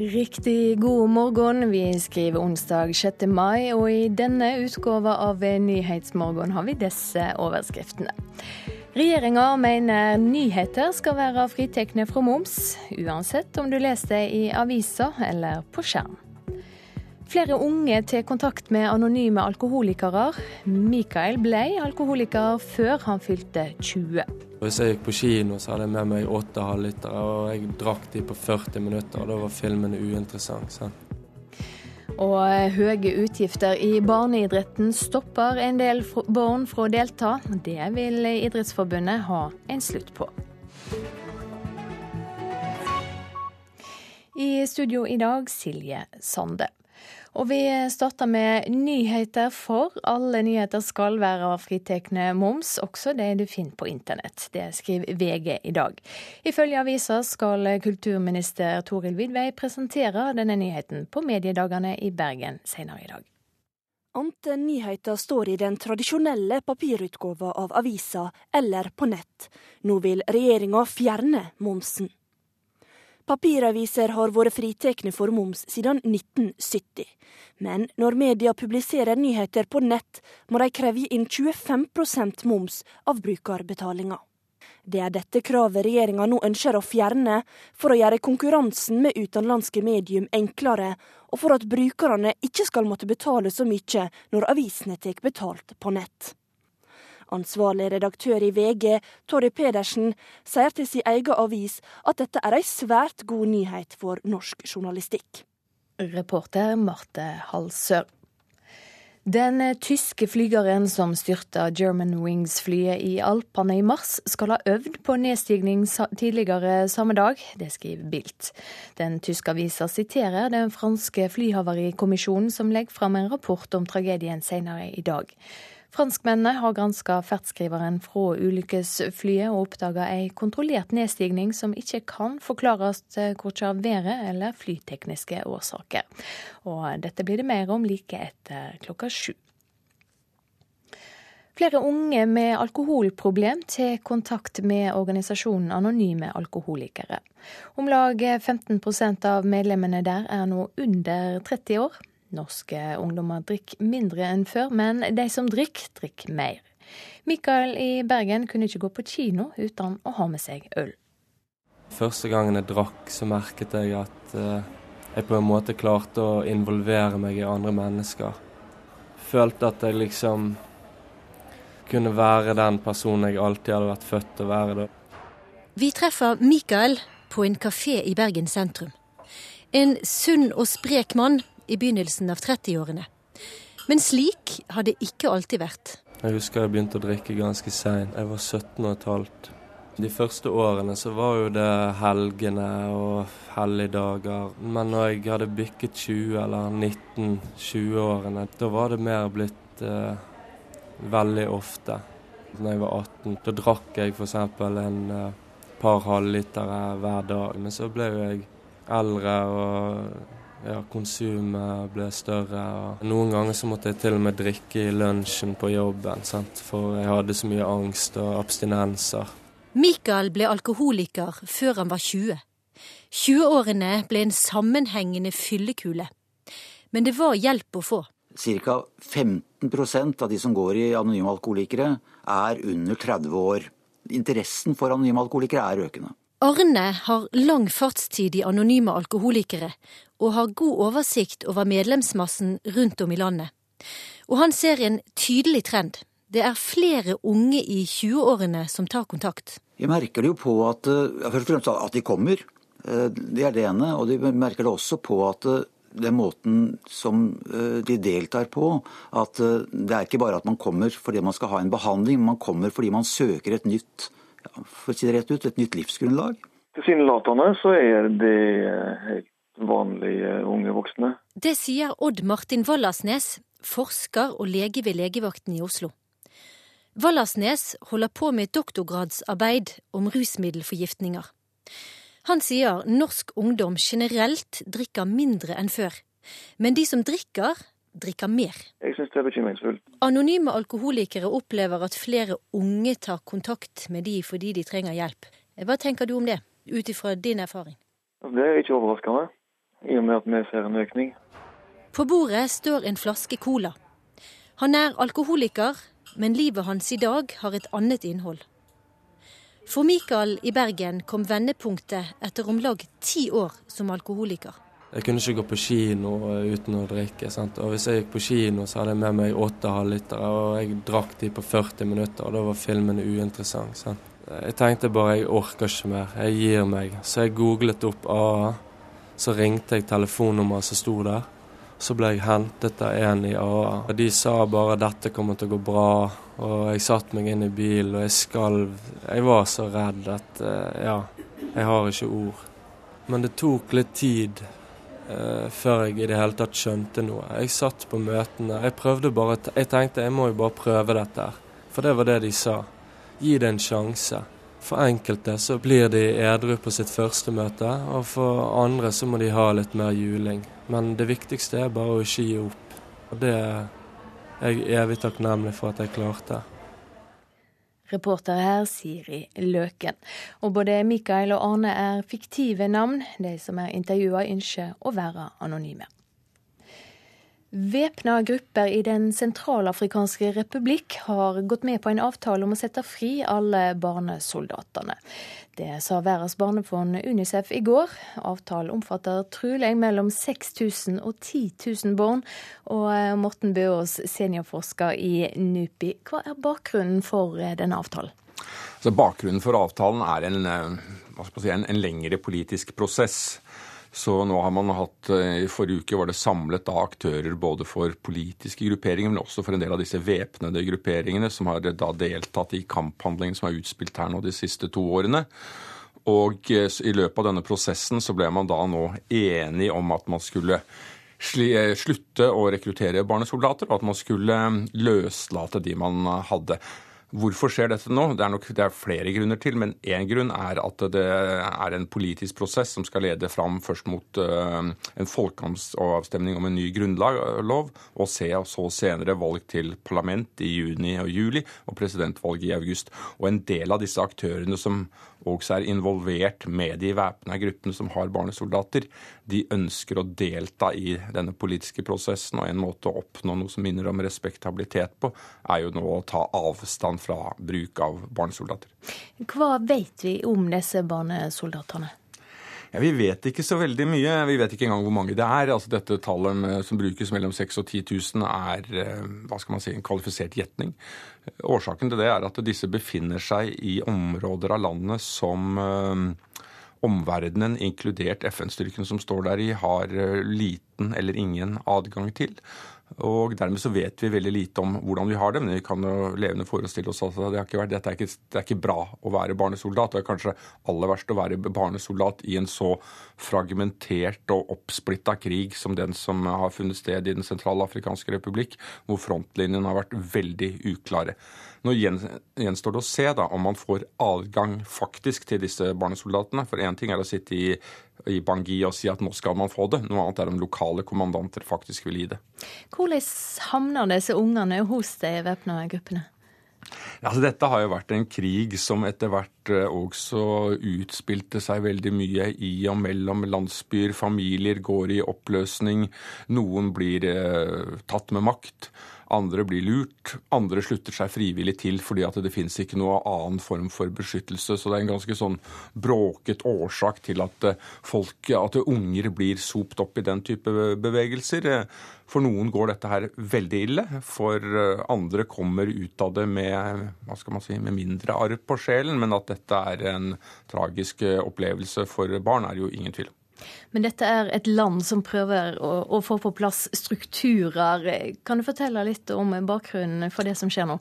Riktig god morgen. Vi skriver onsdag 6. mai, og i denne utgåva av Nyhetsmorgen har vi disse overskriftene. Regjeringa mener nyheter skal være fritekne fra moms, uansett om du leser i avisa eller på skjerm. Flere unge til kontakt med anonyme alkoholikere. Mikael ble alkoholiker før han fylte 20. Hvis jeg gikk på kino, så hadde jeg med meg åtte halvlitere, og jeg drakk de på 40 minutter, og da var filmen uinteressant. Så. Og høye utgifter i barneidretten stopper en del barn fra å delta. Det vil Idrettsforbundet ha en slutt på. I studio i dag Silje Sande. Og vi starter med nyheter, for alle nyheter skal være fritatt moms, også det du finner på internett. Det skriver VG i dag. Ifølge avisa skal kulturminister Toril Vidvei presentere denne nyheten på mediedagene i Bergen senere i dag. Ante nyheter står i den tradisjonelle papirutgåva av avisa eller på nett. Nå vil regjeringa fjerne momsen. Papiraviser har vært fritekne for moms siden 1970. Men når media publiserer nyheter på nett, må de kreve inn 25% moms av brukerbetalinga. Det er dette kravet regjeringa nå ønsker å fjerne, for å gjøre konkurransen med utenlandske medium enklere, og for at brukerne ikke skal måtte betale så mye når avisene tar betalt på nett. Ansvarlig redaktør i VG, Torry Pedersen, sier til sin egen avis at dette er ei svært god nyhet for norsk journalistikk. Reporter Marte Halsør. Den tyske flygeren som styrta Germanwings-flyet i Alpene i mars, skal ha øvd på nedstigning tidligere samme dag. Det skriver Bilt. Den tyske avisa siterer den franske flyhavarikommisjonen, som legger fram en rapport om tragedien senere i dag. Franskmennene har granska ferdskriveren fra ulykkesflyet og oppdaga ei kontrollert nedstigning som ikke kan forklares korkje av været eller flytekniske årsaker. Og dette blir det mer om like etter klokka sju. Flere unge med alkoholproblem tar kontakt med organisasjonen Anonyme alkoholikere. Om lag 15% av medlemmene der er nå under 30 år. Norske ungdommer drikker mindre enn før, men de som drikker, drikker mer. Mikael i Bergen kunne ikke gå på kino uten å ha med seg øl. Første gangen jeg drakk, så merket jeg at uh, jeg på en måte klarte å involvere meg i andre mennesker. Følte at jeg liksom kunne være den personen jeg alltid hadde vært født til å være. Da. Vi treffer Mikael på en kafé i Bergen sentrum. En sunn og sprek mann i begynnelsen av 30-årene. Men slik har det ikke alltid vært. Jeg husker jeg begynte å drikke ganske seint. Jeg var 17 og et halvt. De første årene så var jo det helgene og helligdager. Men når jeg hadde bikket 20 eller 19-20-årene, da var det mer blitt eh, veldig ofte. Når jeg var 18, da drakk jeg f.eks. en eh, par halvlitere hver dag. Men så ble jeg eldre og ja, konsumet ble større. og Noen ganger så måtte jeg til og med drikke i lunsjen på jobben, sant? for jeg hadde så mye angst og abstinenser. Mikael ble alkoholiker før han var 20. 20-årene ble en sammenhengende fyllekule. Men det var hjelp å få. Ca. 15% av de som går i anonyme alkoholikere, er under 30 år. Interessen for anonyme alkoholikere er økende. Arne har lang fartstid i anonyme alkoholikere, og har god oversikt over medlemsmassen rundt om i landet. Og han ser en tydelig trend. Det er flere unge i 20-årene som tar kontakt. Jeg merker det jo på at, eh, at de kommer. Eh, det er det ene. Og de merker det også på at eh, den måten som de deltar på, at det er ikke bare at man kommer fordi man skal ha en behandling, men man kommer fordi man søker et nytt for å si det rett ut, et nytt livsgrunnlag? Tilsynelatende så er det helt vanlige unge voksne. Det sier Odd Martin Wallersnes, forsker og lege ved legevakten i Oslo. Wallersnes holder på med et doktorgradsarbeid om rusmiddelforgiftninger. Han sier norsk ungdom generelt drikker mindre enn før. Men de som drikker, drikker mer. Jeg syns det er bekymringsfullt. Anonyme alkoholikere opplever at flere unge tar kontakt med de fordi de trenger hjelp. Hva tenker du om det, ut ifra din erfaring? Det er ikke overraskende. i og med at vi ser en økning. På bordet står en flaske cola. Han er alkoholiker, men livet hans i dag har et annet innhold. For Mikael i Bergen kom vendepunktet etter om lag ti år som alkoholiker. Jeg kunne ikke gå på kino uten å drikke. Sant? Og Hvis jeg gikk på kino, så hadde jeg med meg åtte halvlitere, og jeg drakk de på 40 minutter, og da var filmen uinteressant. Sant? Jeg tenkte bare jeg orker ikke mer, jeg gir meg. Så jeg googlet opp AA. Så ringte jeg telefonnummeret som sto der. Så ble jeg hentet av en i AA. Og De sa bare 'dette kommer til å gå bra', og jeg satte meg inn i bilen og jeg skalv. Jeg var så redd at eh, ja, jeg har ikke ord. Men det tok litt tid før jeg i det hele tatt skjønte noe. Jeg satt på møtene. Jeg prøvde bare, jeg tenkte jeg må jo bare prøve dette her. For det var det de sa. Gi det en sjanse. For enkelte så blir de edru på sitt første møte, og for andre så må de ha litt mer juling. Men det viktigste er bare å ikke gi opp. Og det er jeg evig takknemlig for at jeg klarte. Reporter her Siri Løken. Og både Mikael og Arne er fiktive navn. De som er intervjua ønsker å være anonyme. Væpna grupper i Den sentralafrikanske republikk har gått med på en avtale om å sette fri alle barnesoldatene. Det sa Verdens barnefond Unicef i går. Avtalen omfatter trolig mellom 6000 og 10 000 barn. Og eh, Morten Bøås, seniorforsker i NUPI, hva er bakgrunnen for eh, denne avtalen? Så bakgrunnen for avtalen er en, eh, si, en, en lengre politisk prosess. Så nå har man hatt eh, I forrige uke var det samlet da aktører både for politiske grupperinger, men også for en del av disse væpnede grupperingene som har da deltatt i kamphandlingene som er utspilt her nå de siste to årene. Og eh, i løpet av denne prosessen så ble man da nå enig om at man skulle eh, slutte å rekruttere barnesoldater, og at man skulle løslate de man hadde. Hvorfor skjer dette nå? Det er nok det er flere grunner til, men én grunn er at det er en politisk prosess som skal lede fram først mot uh, en folkeavstemning om en ny grunnlov, og se, så senere valg til parlament i juni og juli, og presidentvalg i august. Og en del av disse aktørene som også er involvert med de væpna gruppene som har barnesoldater, de ønsker å delta i denne politiske prosessen. Og en måte å oppnå noe som minner om respektabilitet på, er jo nå å ta avstand fra bruk av barnesoldater. Hva vet vi om disse barnesoldatene? Ja, Vi vet ikke så veldig mye. Vi vet ikke engang hvor mange det er. Altså Dette tallet som brukes mellom 6000 og 10 000 er eh, hva skal man si, en kvalifisert gjetning. Årsaken til det er at disse befinner seg i områder av landet som eh, omverdenen, inkludert FN-styrken som står der i, har eh, liten eller ingen adgang til. Og dermed så vet vi veldig lite om hvordan vi har det, men vi kan jo levende forestille oss at det ikke, dette er ikke, det er ikke bra å være barnesoldat. Det er kanskje aller verst å være barnesoldat i en så fragmentert og oppsplitta krig som den som har funnet sted i Den sentralafrikanske republikk, hvor frontlinjene har vært veldig uklare. Nå gjenstår det å se da, om man får adgang faktisk til disse barnesoldatene. For én ting er å sitte i, i Bangui og si at nå skal man få det, noe annet er om lokale kommandanter faktisk vil gi det. Hvordan havner disse ungene hos de væpna gruppene? Altså, dette har jo vært en krig som etter hvert eh, også utspilte seg veldig mye i og mellom landsbyer. Familier går i oppløsning. Noen blir eh, tatt med makt. Andre blir lurt. Andre slutter seg frivillig til fordi at det finnes ikke noe annen form for beskyttelse. Så det er en ganske sånn bråket årsak til at eh, folk, at unger blir sopt opp i den type bevegelser. For noen går dette her veldig ille. For eh, andre kommer ut av det med, hva skal man si, med mindre arv på sjelen. Men at dette er en tragisk eh, opplevelse for barn, er jo ingen tvil om. Men dette er et land som prøver å, å, få på plass strukturer. Kan du fortelle litt om bakgrunnen for det som skjer nå?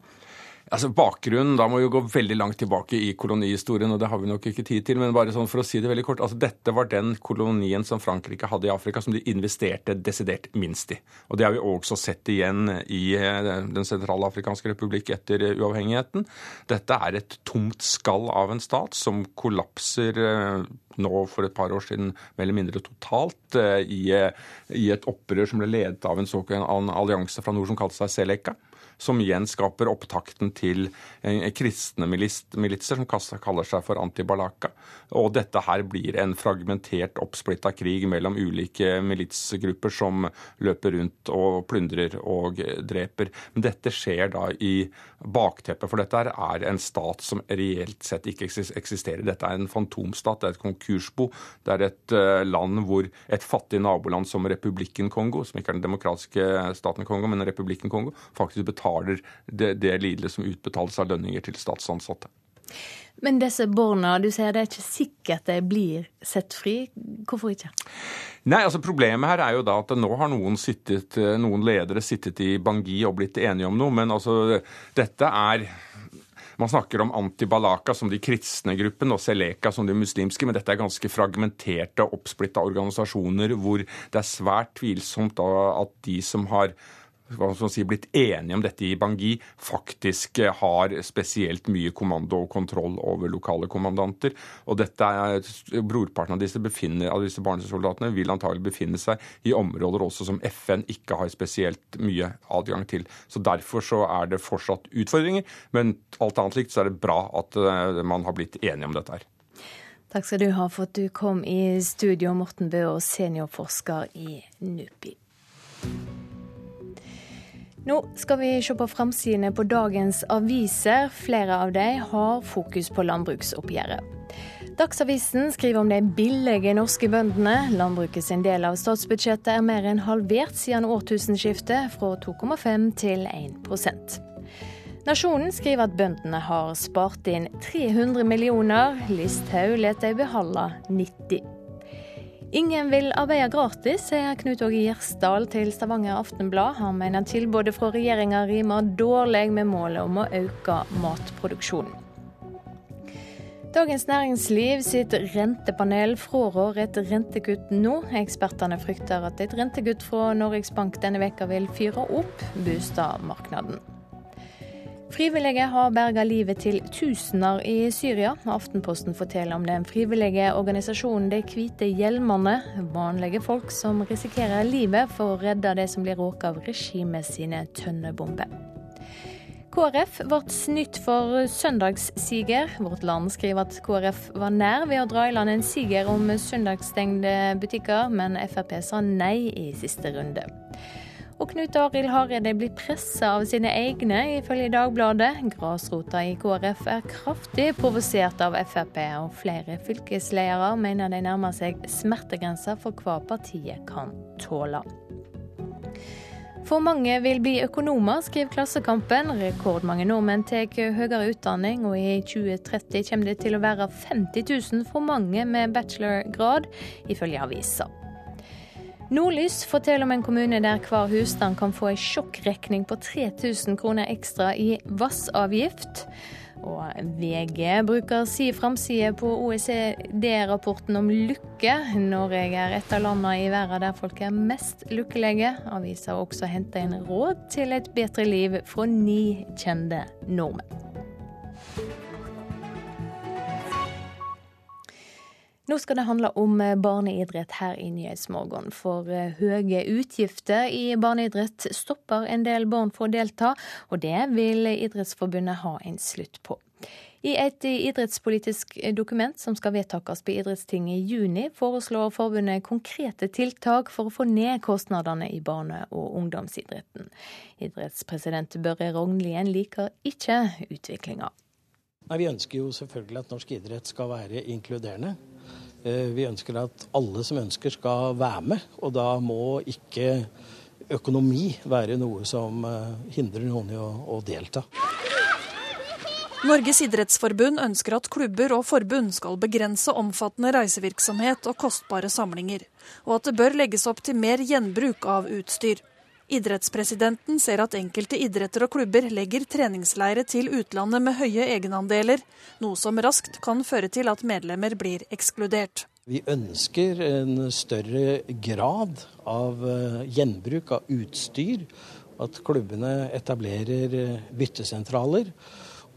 Altså Bakgrunnen da må vi jo gå veldig langt tilbake i kolonihistorien, og det har vi nok ikke tid til. Men bare sånn for å si det veldig kort, altså dette var den kolonien som Frankrike hadde i Afrika som de investerte desidert minst i. Og det har vi også sett igjen i eh, Den sentralafrikanske republikk etter uavhengigheten. Dette er et tomt skall av en stat som kollapser eh, nå for et par år siden mer eller mindre totalt. i, i et opprør som ble ledet av en såkalt allianse fra nord som kalte seg Seleka som igjen skaper opptakten til kristne militser som kaller seg for antibalaka. Og dette her blir en fragmentert, oppsplitta krig mellom ulike militsgrupper som løper rundt og plyndrer og dreper. Men dette skjer da i bakteppet, for dette er en stat som reelt sett ikke eksisterer. Dette er en fantomstat, det er et konkursbo. Det er et eh, land hvor et fattig naboland som Republikken Kongo, som ikke er den demokratiske staten Kongo, men Republikken Kongo, faktisk betaler det, det lidelsen som utbetales av lønninger til statsansatte. Men disse barna, du sier det er ikke sikkert de blir sett fri. Hvorfor ikke? Nei, altså Problemet her er jo da at nå har noen, sittet, noen ledere sittet i Bangui og blitt enige om noe, men altså dette er man snakker om Antibalaka som de kristne gruppene og Seleka som de muslimske, men dette er ganske fragmenterte oppsplitta organisasjoner hvor det er svært tvilsomt at de som har si, blitt enige om dette i Bangui, faktisk eh, har spesielt mye kommando og kontroll over lokale kommandanter. Og dette er, Brorparten av disse, befinner, av disse barnesoldatene vil antagelig befinne seg i områder også som FN ikke har spesielt mye adgang til. Så Derfor så er det fortsatt utfordringer, men alt annet likt så er det bra at eh, man har blitt enige om dette her. Takk skal du ha for at du kom i studio, Morten Bøe, seniorforsker i NUPI. Nå skal vi se på framsidene på dagens aviser. Flere av dem har fokus på landbruksoppgjøret. Dagsavisen skriver om de billige norske bøndene. Landbruket sin del av statsbudsjettet er mer enn halvert siden årtusenskiftet, fra 2,5 til 1% Nasjonen skriver at bøndene har spart inn 300 millioner. Listhaug lar de beholde 90. Ingen vil arbeide gratis, sier Knut Åge Gjersdal til Stavanger Aftenblad. Han mener tilbudet fra regjeringa rimer dårlig med målet om å øke matproduksjonen. Dagens Næringsliv sitt rentepanel frår et rentekutt nå. Ekspertene frykter at et rentekutt fra Norges Bank denne veka vil fyre opp boligmarkedet. Frivillige har berga livet til tusener i Syria. Aftenposten forteller om den frivillige organisasjonen De hvite hjelmene. Vanlige folk som risikerer livet for å redde det som blir råka av regimet sine tønnebomber. KrF ble snytt for søndagssiger. Vårt Land skriver at KrF var nær ved å dra i land en siger om søndagsstengte butikker, men Frp sa nei i siste runde. Og Knut Arild Hareide blir pressa av sine egne, ifølge Dagbladet. Grasrota i KrF er kraftig provosert av Frp, og flere fylkesledere mener de nærmer seg smertegrensa for hva partiet kan tåle. For mange vil bli økonomer, skriver Klassekampen. Rekordmange nordmenn tar høyere utdanning, og i 2030 kommer det til å være 50 000 for mange med bachelorgrad, ifølge avisa. Nordlys forteller om en kommune der hver husstand kan få en sjokkregning på 3000 kroner ekstra i vassavgift. Og VG bruker si framside på OECD-rapporten om lykke. Norge er et av landene i verden der folk er mest lykkelige. Avisa har også henta inn råd til et bedre liv fra ni kjente nordmenn. Nå skal det handle om eh, barneidrett her i Nyhetsmorgen. For eh, høye utgifter i barneidrett stopper en del barn fra å delta, og det vil Idrettsforbundet ha en slutt på. I et idrettspolitisk dokument som skal vedtakes på idrettstinget i juni, foreslår forbundet konkrete tiltak for å få ned kostnadene i barne- og ungdomsidretten. Idrettspresident Børre Rognlien liker ikke utviklinga. Vi ønsker jo selvfølgelig at norsk idrett skal være inkluderende. Eh, vi ønsker at alle som ønsker skal være med, og da må ikke økonomi være noe som eh, hindrer noen i å, å delta. Norges idrettsforbund ønsker at klubber og forbund skal begrense omfattende reisevirksomhet og kostbare samlinger, og at det bør legges opp til mer gjenbruk av utstyr. Idrettspresidenten ser at enkelte idretter og klubber legger treningsleire til utlandet med høye egenandeler, noe som raskt kan føre til at medlemmer blir ekskludert. Vi ønsker en større grad av eh, gjenbruk av utstyr. At klubbene etablerer eh, byttesentraler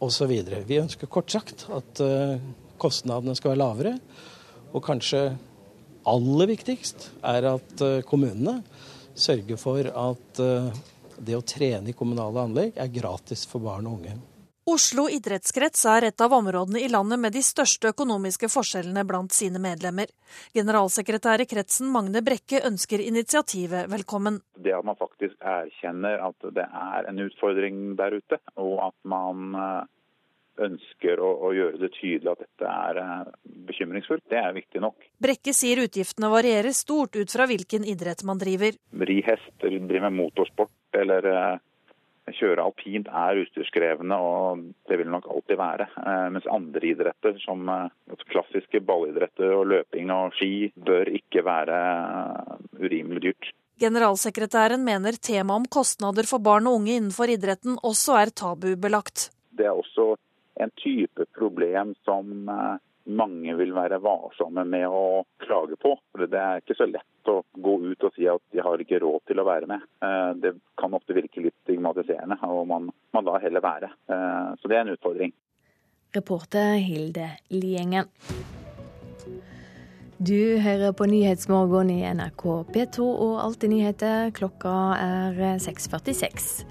osv. Vi ønsker kort sagt at eh, kostnadene skal være lavere, og kanskje aller viktigst er at kommunene sørger for at eh, det å trene i kommunale anlegg er gratis for barn og unge. Oslo idrettskrets er et av områdene i landet med de største økonomiske forskjellene blant sine medlemmer. Generalsekretær i kretsen Magne Brekke ønsker initiativet velkommen. Det at man faktisk erkjenner at det er en utfordring der ute, og at man eh, ønsker å, å gjøre det tydelig at dette er eh, bekymringsfullt, det er viktig nok. Brekke sier utgiftene varierer stort ut fra hvilken idrett man driver. Ri hest, drive med motorsport eller eh, Kjøre alpint er utstyrskrevende, og det vil nok alltid være. Eh, mens andre idretter, som klassiske ballidretter og løping og ski, bør ikke være urimelig dyrt. Generalsekretæren mener temaet om kostnader for barn og unge innenfor idretten også er tabubelagt. Det er også en type problem som mange vil være varsomme med å klage på. For Det er ikke så lett å gå ut og si at de har ikke råd til å være med. Eh, det kan ofte virke litt stigmatiserende, og man, man lar heller være. Eh, så det er en utfordring. Reporter Hilde Liengen. Du hører på Nyhetsmorgen i NRK P2 og Alltid nyheter. Klokka er 6.46.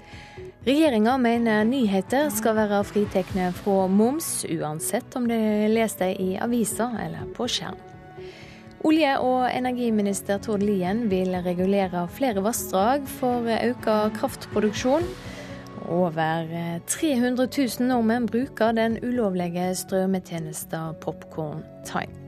Regjeringa mener nyheter skal være fritekne fra moms, uansett om de leser dem i aviser eller på skjerm. Olje- og energiminister Tord Lien vil regulere flere vassdrag for økt kraftproduksjon. Over 300 000 nordmenn bruker den ulovlige strømmetjenesten Popcorn Time.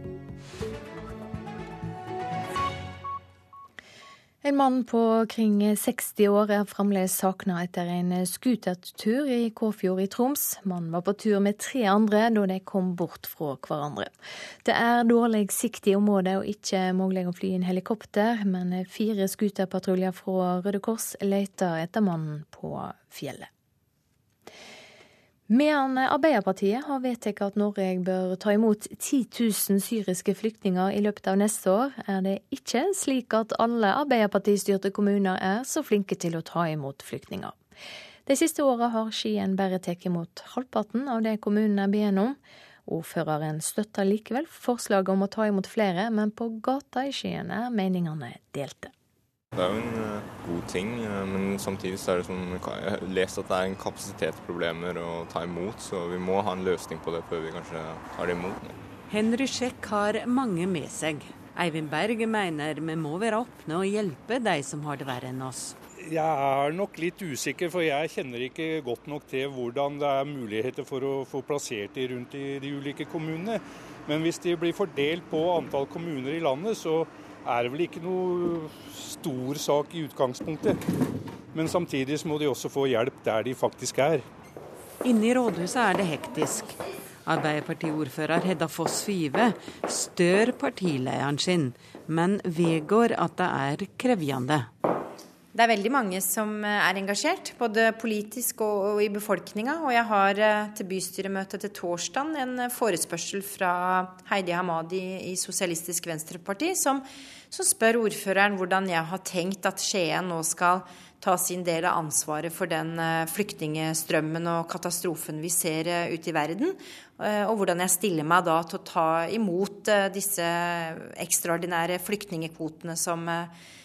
En mann på kring 60 år er fremdeles savna etter en scootertur i Kåfjord i Troms. Mannen var på tur med tre andre da de kom bort fra hverandre. Det er dårlig sikt i området og ikke mulig å fly inn helikopter, men fire scooterpatruljer fra Røde Kors leter etter mannen på fjellet. Medan Arbeiderpartiet har vedtatt at Norge bør ta imot 10 000 syriske flyktninger i løpet av neste år, er det ikke slik at alle Arbeiderpartistyrte kommuner er så flinke til å ta imot flyktninger. De siste åra har Skien bare tatt imot halvparten av det kommunene ber om. Ordføreren støtter likevel forslaget om å ta imot flere, men på gata i Skien er meningene delte. Det er jo en uh, god ting, uh, men samtidig så er det som Jeg har lest at det er en kapasitetsproblemer å ta imot, så vi må ha en løsning på det før vi kanskje tar det imot. Henry Sjekk har mange med seg. Eivind Berg mener vi må være åpne og hjelpe de som har det verre enn oss. Jeg er nok litt usikker, for jeg kjenner ikke godt nok til hvordan det er muligheter for å få plassert de rundt i de ulike kommunene. Men hvis de blir fordelt på antall kommuner i landet, så er vel ikke noe stor sak i utgangspunktet. Men samtidig må de også få hjelp der de faktisk er. Inne i rådhuset er det hektisk. Arbeiderpartiordfører Hedda Foss Five stør partilederen sin, men vedgår at det er krevjende. Det er veldig mange som eh, er engasjert, både politisk og, i befolkninga. Og jeg har eh, til bystyremøtet til torsdag en eh, forespørsel fra Heidi Hamadi i Sosialistisk Venstreparti, som, som spør ordføreren hvordan jeg har tenkt at Skien nå skal ta sin del av ansvaret for den flyktningstrømmen og katastrofen vi ser ute i verden. Og hvordan jeg stiller meg da til å ta imot disse ekstraordinære flyktningekvotene som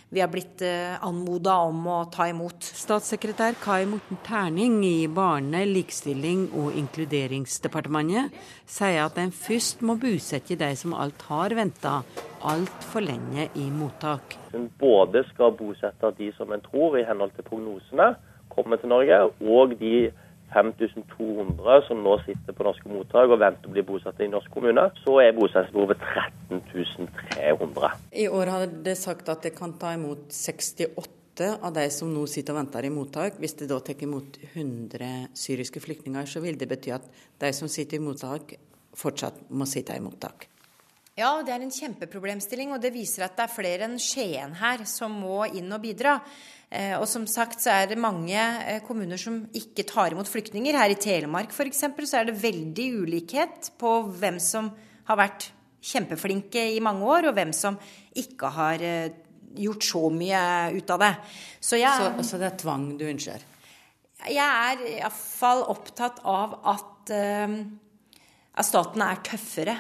vi har blitt eh, anmoda om å ta imot. Statssekretær Kai Morten Terning i Barne-, likestilling- og inkluderingsdepartementet sier at en først må bosette de som alt har venta altfor lenge i mottak. En både skal bosette de som en tror i henhold til prognosene kommer til Norge, og de 5200 som nå sitter på norske mottak og venter å bli bosatt i norsk kommune, så er bosettingsbehovet 13 300. I år har det sagt at det kan ta imot 68 av de som nå sitter og venter i mottak. Hvis det da tar imot 100 syriske flyktninger, så vil det bety at de som sitter i mottak, fortsatt må sitte i mottak. Ja, det er en kjempeproblemstilling, og det viser at det er flere enn Skien her som må inn og bidra. Eh, og som sagt så er det mange eh, kommuner som ikke tar imot flyktninger. Her i Telemark f.eks. så er det veldig ulikhet på hvem som har vært kjempeflinke i mange år, og hvem som ikke har eh, gjort så mye ut av det. Så, jeg, så, så det er tvang du ønsker? Jeg er iallfall opptatt av at, at staten er tøffere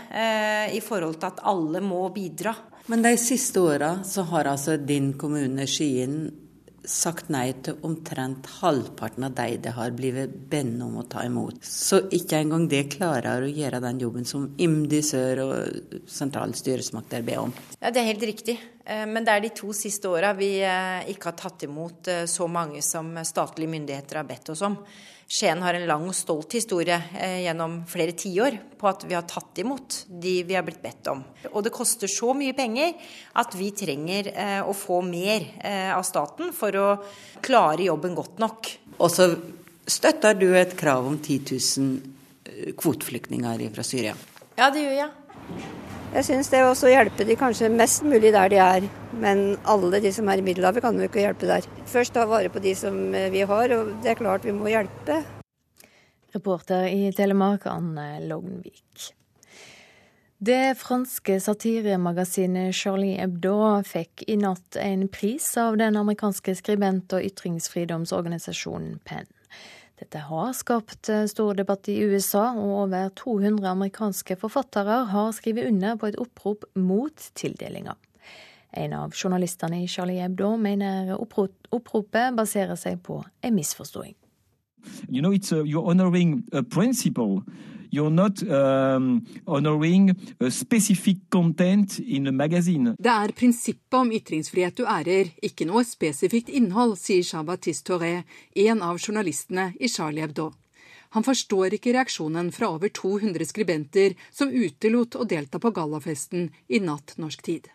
i forhold til at alle må bidra. Men de siste åra så har altså din kommune Skien sagt nei til omtrent halvparten av de det har blitt bedt om å ta imot. Så ikke engang det klarer å gjøre den jobben som IMDi Sør og sentrale styresmakter ber om. Ja, Det er helt riktig. Eh, men det er de to siste åra vi eh, ikke har tatt imot eh, så mange som statlige myndigheter har bedt oss om. Skien har en lang og stolt historie eh, gjennom flere tiår på at vi har tatt imot de vi har blitt bedt om. Og det koster så mye penger at vi trenger eh, å få mer eh, av staten for å klare jobben godt nok. Og så støtter du et krav om 10 000 eh, kvoteflyktninger fra Syria. Ja, det gjør jeg. Jeg syns det også å hjelpe de kanskje mest mulig der de er. Men alle de som er i Middelhavet kan jo ikke hjelpe der. Først ta vare på de som eh, vi har, og det er klart vi må hjelpe. Reporter i Telemark, Anne Lognvik. Det franske satiremagasinet Charlie Hebdo fikk i natt en pris av den amerikanske skribent- og ytringsfridomsorganisasjonen PEN. Dette har skapt eh, stor debatt i USA, og over 200 amerikanske forfattere har skrevet under på et opprop mot tildelinga. En av journalistene i Charlie Hebdo mener oppropet baserer seg på en misforståing. You know, it's a, you're honoring a principle. You're not um, honoring a specific content in a magazine. Det er prinsippet om ytringsfrihet du ærer, ikke noe spesifikt innhold, sier Jean-Baptiste Toré, en av journalistene i Charlie Hebdo. Han forstår ikke reaksjonen fra over 200 skribenter som utelot å delta på gallafesten i natt norsk tid.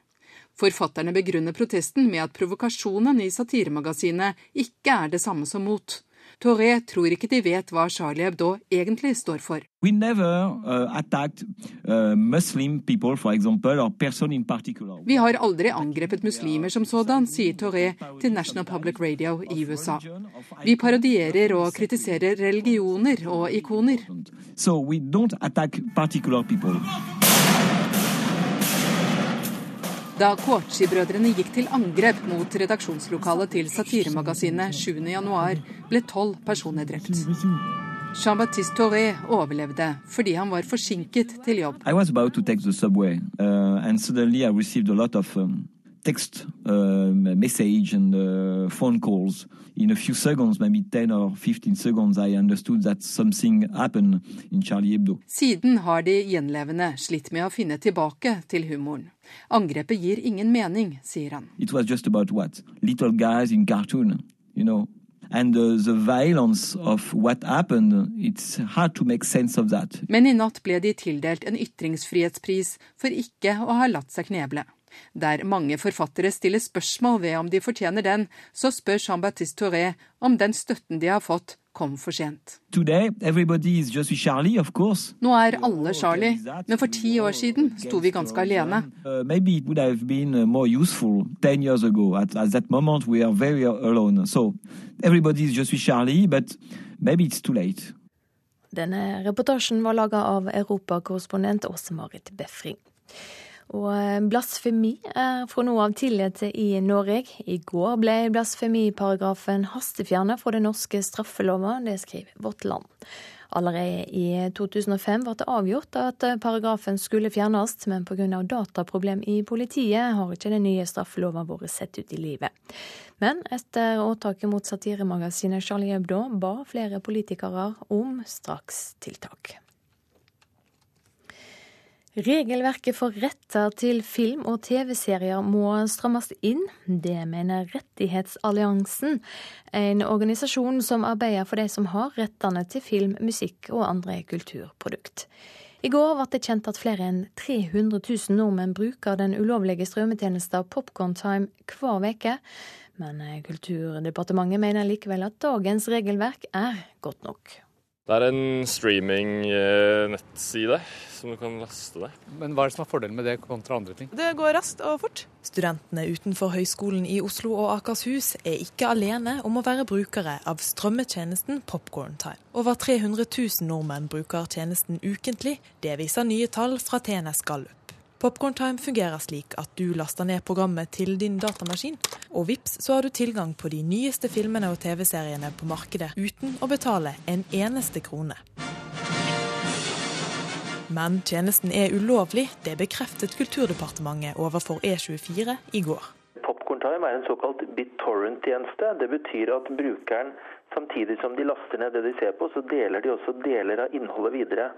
Forfatterne begrunner protesten med at provokasjonen i satiremagasinet ikke er det samme som mot. Toré tror ikke de vet hva Charlie Hebdo egentlig står for. Never, uh, uh, people, example, Vi har aldri angrepet muslimer som sådan, sier Toré til National Public Radio i USA. Vi parodierer og kritiserer religioner og ikoner. So we don't attack particular people. Da Kochi-brødrene gikk til angrep mot redaksjonslokalet til satiremagasinet 7.1, ble tolv personer drept. Jean-Baptiste Toré overlevde fordi han var forsinket til jobb. I was about to take the subway, uh, and suddenly I received text uh, message and uh, phone calls. In a few seconds, maybe 10 or 15 seconds, I understood that something happened in Charlie Hebdo. Siden har de gjenlevende slitt med å finne tilbake til humoren. Angrepet gir ingen mening, sier han. It was just about what? Little guys in cartoon, you know. And uh, the violence of what happened, it's hard to make sense of that. Men i natt ble de tildelt en ytringsfrihetspris for ikke å ha latt seg kneble. Der mange forfattere stiller spørsmål ved om de fortjener den, så spør Jean-Baptiste Touré om den støtten de har fått, kom for sent. Today, Charlie, Nå er alle Charlie, men for ti år siden sto vi ganske alene. Uh, maybe it would have been uh, more useful ten years ago. At, at that moment, we are very alone. So everybody is just Charlie, but maybe it's too late. Denne reportasjen var laga av europakorrespondent Åse Marit Befring. Og eh, blasfemi er fra nå av tillatt i Norge. I går ble blasfemiparagrafen hastefjernet fra den norske straffelova, det skriver Vårt Land. Allerede i 2005 ble det avgjort at paragrafen skulle fjernes, men pga. dataproblem i politiet har ikke den nye straffelova vært sett ut i livet. Men etter åtaket mot satiremagasinet Charlie Hebdo ba flere politikere om strakstiltak. Regelverket for retter til film- og TV-serier må strammes inn. Det mener Rettighetsalliansen, en organisasjon som arbeider for de som har rettene til film, musikk og andre kulturprodukt. I går ble det kjent at flere enn 300 000 nordmenn bruker den ulovlige strømmetjenesten Popcorn hver uke. Men Kulturdepartementet mener likevel at dagens regelverk er godt nok. Det er en streaming-nettside som du kan laste deg. Men hva er det som er fordelen med det kontra andre ting? Det går raskt og fort. Studentene utenfor Høgskolen i Oslo og Akershus er ikke alene om å være brukere av strømmetjenesten Popcorn Time. Over 300 000 nordmenn bruker tjenesten ukentlig. Det viser nye tall fra TNS Gallup. Popcorntime fungerer slik at du laster ned programmet til din datamaskin, og vips så har du tilgang på de nyeste filmene og TV-seriene på markedet uten å betale en eneste krone. Men tjenesten er ulovlig, det bekreftet Kulturdepartementet overfor E24 i går. Popkorntime er en såkalt BitTorrent-tjeneste. Det betyr at brukeren samtidig som de laster ned det de ser på, så deler de også deler av innholdet videre.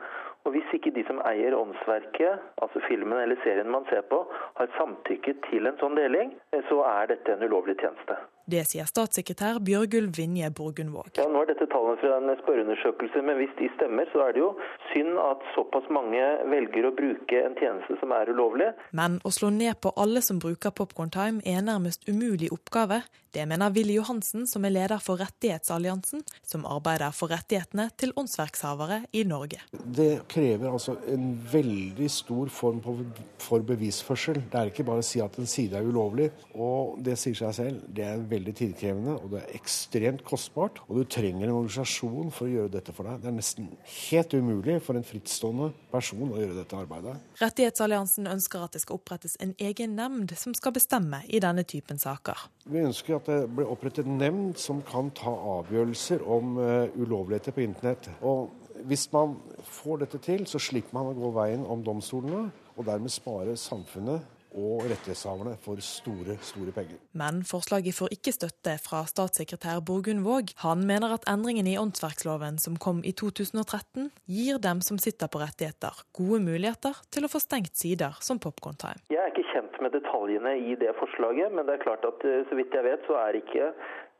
Og Hvis ikke de som eier åndsverket, altså filmen eller serien man ser på, har samtykket til en sånn deling, så er dette en ulovlig tjeneste. Det sier statssekretær Bjørgulv Vinje Borgundvåg. Ja, nå er dette tallene fra en spørreundersøkelse, men hvis de stemmer, så er det jo synd at såpass mange velger å bruke en tjeneste som er ulovlig. Men å slå ned på alle som bruker Popcorn Time er en nærmest umulig oppgave. Det mener Willy Johansen, som er leder for Rettighetsalliansen, som arbeider for rettighetene til åndsverkshavere i Norge. Det krever altså en veldig stor form for bevisførsel. Det er ikke bare å si at en side er ulovlig, og det sier seg selv. Det er veldig tidkrevende, og det er ekstremt kostbart. Og du trenger en organisasjon for å gjøre dette for deg. Det er nesten helt umulig for en frittstående person å gjøre dette arbeidet. Rettighetsalliansen ønsker at det skal opprettes en egen nemnd som skal bestemme i denne typen saker. Vi ønsker at det blir opprettet en nemnd som kan ta avgjørelser om uh, ulovligheter på internett. Og hvis man får dette til, så slipper man å gå veien om domstolene, og dermed spare samfunnet og rettighetshaverne for store, store penger. Men forslaget får ikke støtte fra statssekretær Borgund Våg. Han mener at endringen i åndsverksloven som kom i 2013, gir dem som sitter på rettigheter, gode muligheter til å få stengt sider som Popcorn Time. Jeg er ikke kjent med detaljene i det forslaget, men det er klart at eh, så vidt jeg vet, så er ikke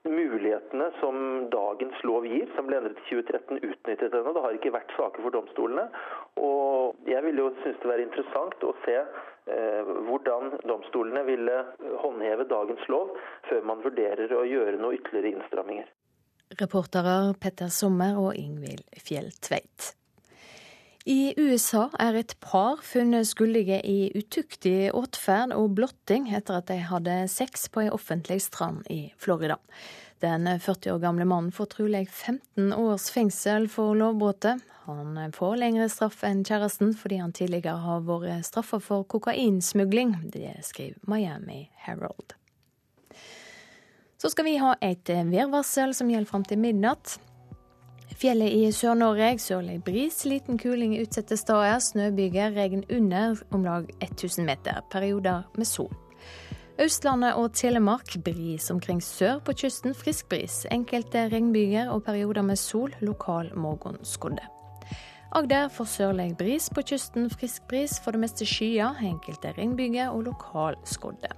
mulighetene som dagens lov gir, som ble endret i 2013, utnyttet ennå. Det har ikke vært saker for domstolene. Og jeg ville jo synes det var interessant å se hvordan domstolene ville håndheve dagens lov, før man vurderer å gjøre noe ytterligere innstramminger. Reportere Petter Sommer og Ingvild Fjelltveit. I USA er et par funnet skyldige i utuktig atferd og blotting etter at de hadde sex på ei offentlig strand i Florida. Den 40 år gamle mannen får trolig 15 års fengsel for lovbruddet. Han får lengre straff enn kjæresten fordi han tidligere har vært straffa for kokainsmugling. Det skriver Miami Herald. Så skal vi ha et værvarsel som gjelder fram til midnatt. Fjellet i Sør-Norge sørlig bris, liten kuling utsatte steder, snøbyger, regn under om lag 1000 meter. Perioder med sol. Østlandet og Telemark bris omkring sør på kysten, frisk bris. Enkelte regnbyger og perioder med sol, lokal morgenskodde. Agder får sørlig bris på kysten, frisk bris, for det meste skyet, enkelte regnbyger og lokal skodde.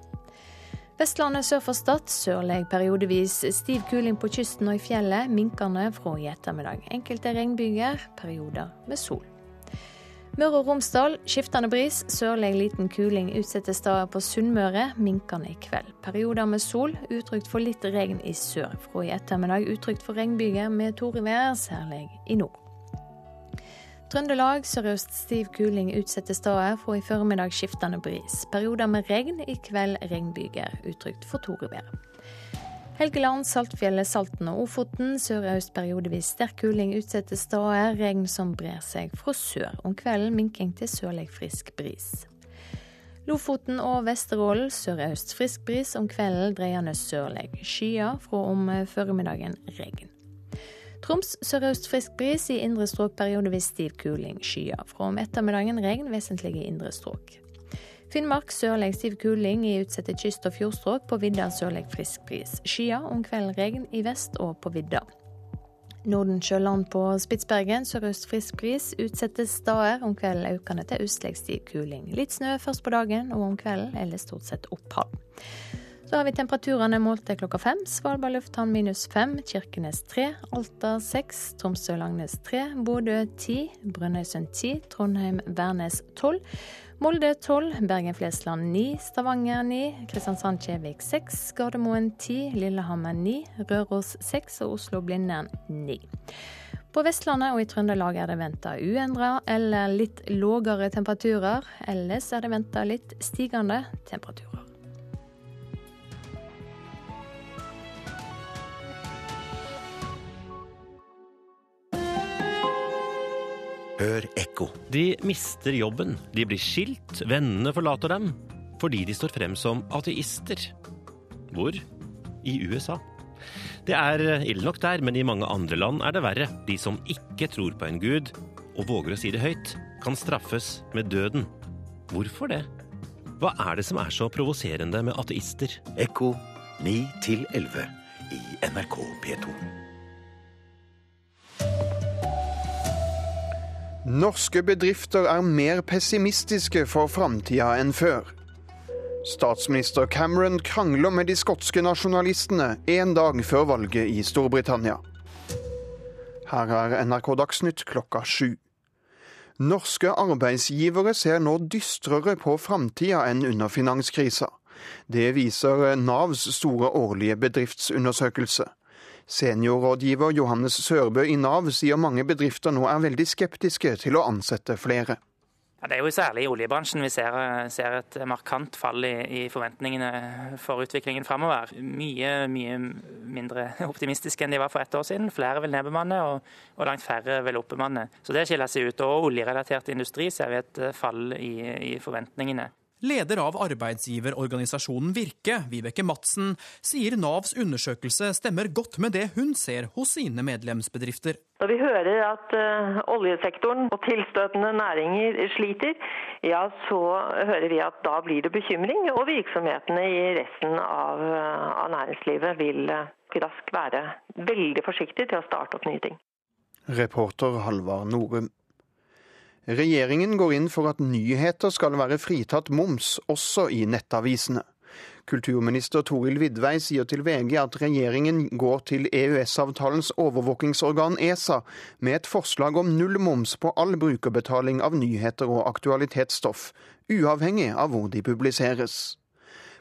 Vestlandet sør for Stad sørlig periodevis stiv kuling på kysten og i fjellet, minkende fra i ettermiddag. Enkelte regnbyger, perioder med sol. Møre og Romsdal skiftende bris, sørlig liten kuling utsatte steder på Sunnmøre. Minkende i kveld. Perioder med sol, utrygt for litt regn i sør. Fra i ettermiddag utrygt for regnbyger med torevær, særlig i nord. Trøndelag sørøst stiv kuling utsatte steder, fra i formiddag skiftende bris. Perioder med regn, i kveld regnbyger, utrygt for torevær. Helgeland, Saltfjellet, Salten og Ofoten. Sørøst periodevis sterk kuling utsatte steder. Regn som brer seg fra sør. Om kvelden minking til sørlig frisk bris. Lofoten og Vesterålen sørøst frisk bris, om kvelden dreiende sørlig. Skyer fra om formiddagen regn. Troms sørøst frisk bris, i indre strøk periodevis stiv kuling. Skyer. Fra om ettermiddagen regn, vesentlig i indre strøk. Finnmark sørlig stiv kuling i utsatte kyst- og fjordstrøk. På vidda sørlig frisk bris. Skyet, om kvelden regn i vest og på vidda. Nordensjøland på Spitsbergen sørøst frisk bris. Utsatte steder. Om kvelden økende til østlig stiv kuling. Litt snø først på dagen, og om kvelden eller stort sett opphold. Så har vi temperaturene målt til klokka fem. Svalbard lufthavn minus fem, Kirkenes tre, Alta seks, Tromsø-Langnes tre, Bodø ti, Brønnøysund ti, Trondheim-Værnes tolv. Molde 12, Bergen-Flesland 9, Stavanger 9, Kristiansand-Kjevik 6, Gardermoen 10, Lillehammer 9, Røros 6 og Oslo-Blindern 9. På Vestlandet og i Trøndelag er det venta uendra eller litt lågere temperaturer. Ellers er det venta litt stigende temperaturer. Hør ekko. De mister jobben, de blir skilt, vennene forlater dem. Fordi de står frem som ateister. Hvor? I USA. Det er ille nok der, men i mange andre land er det verre. De som ikke tror på en gud, og våger å si det høyt, kan straffes med døden. Hvorfor det? Hva er det som er så provoserende med ateister? Ekko 9 11 i NRK P2. Norske bedrifter er mer pessimistiske for framtida enn før. Statsminister Cameron krangler med de skotske nasjonalistene én dag før valget i Storbritannia. Her er NRK Dagsnytt klokka sju. Norske arbeidsgivere ser nå dystrere på framtida enn under finanskrisa. Det viser Navs store årlige bedriftsundersøkelse. Seniorrådgiver Johannes Sørbø i Nav sier mange bedrifter nå er veldig skeptiske til å ansette flere. Ja, det er jo særlig i oljebransjen vi ser, ser et markant fall i, i, forventningene for utviklingen framover. Mye, mye mindre optimistiske enn de var for ett år siden. Flere vil nedbemanne, og, og langt færre vil oppbemanne. Så det skiller seg ut. Og oljerelatert industri ser vi et fall i, i forventningene. Leder av arbeidsgiverorganisasjonen Virke, Vibeke Madsen, sier Navs undersøkelse stemmer godt med det hun ser hos sine medlemsbedrifter. Når vi hører at uh, oljesektoren og tilstøtende næringer sliter, ja så hører vi at da blir det bekymring, og virksomhetene i resten av, uh, av næringslivet vil uh, raskt være veldig forsiktige til å starte opp nye ting. Reporter Halvard Norum. Regjeringen går inn for at nyheter skal være fritatt moms, også i nettavisene. Kulturminister Toril Vidvei sier til VG at regjeringen går til EØS-avtalens overvåkingsorgan ESA med et forslag om nullmoms på all brukerbetaling av nyheter og aktualitetsstoff, uavhengig av hvor de publiseres.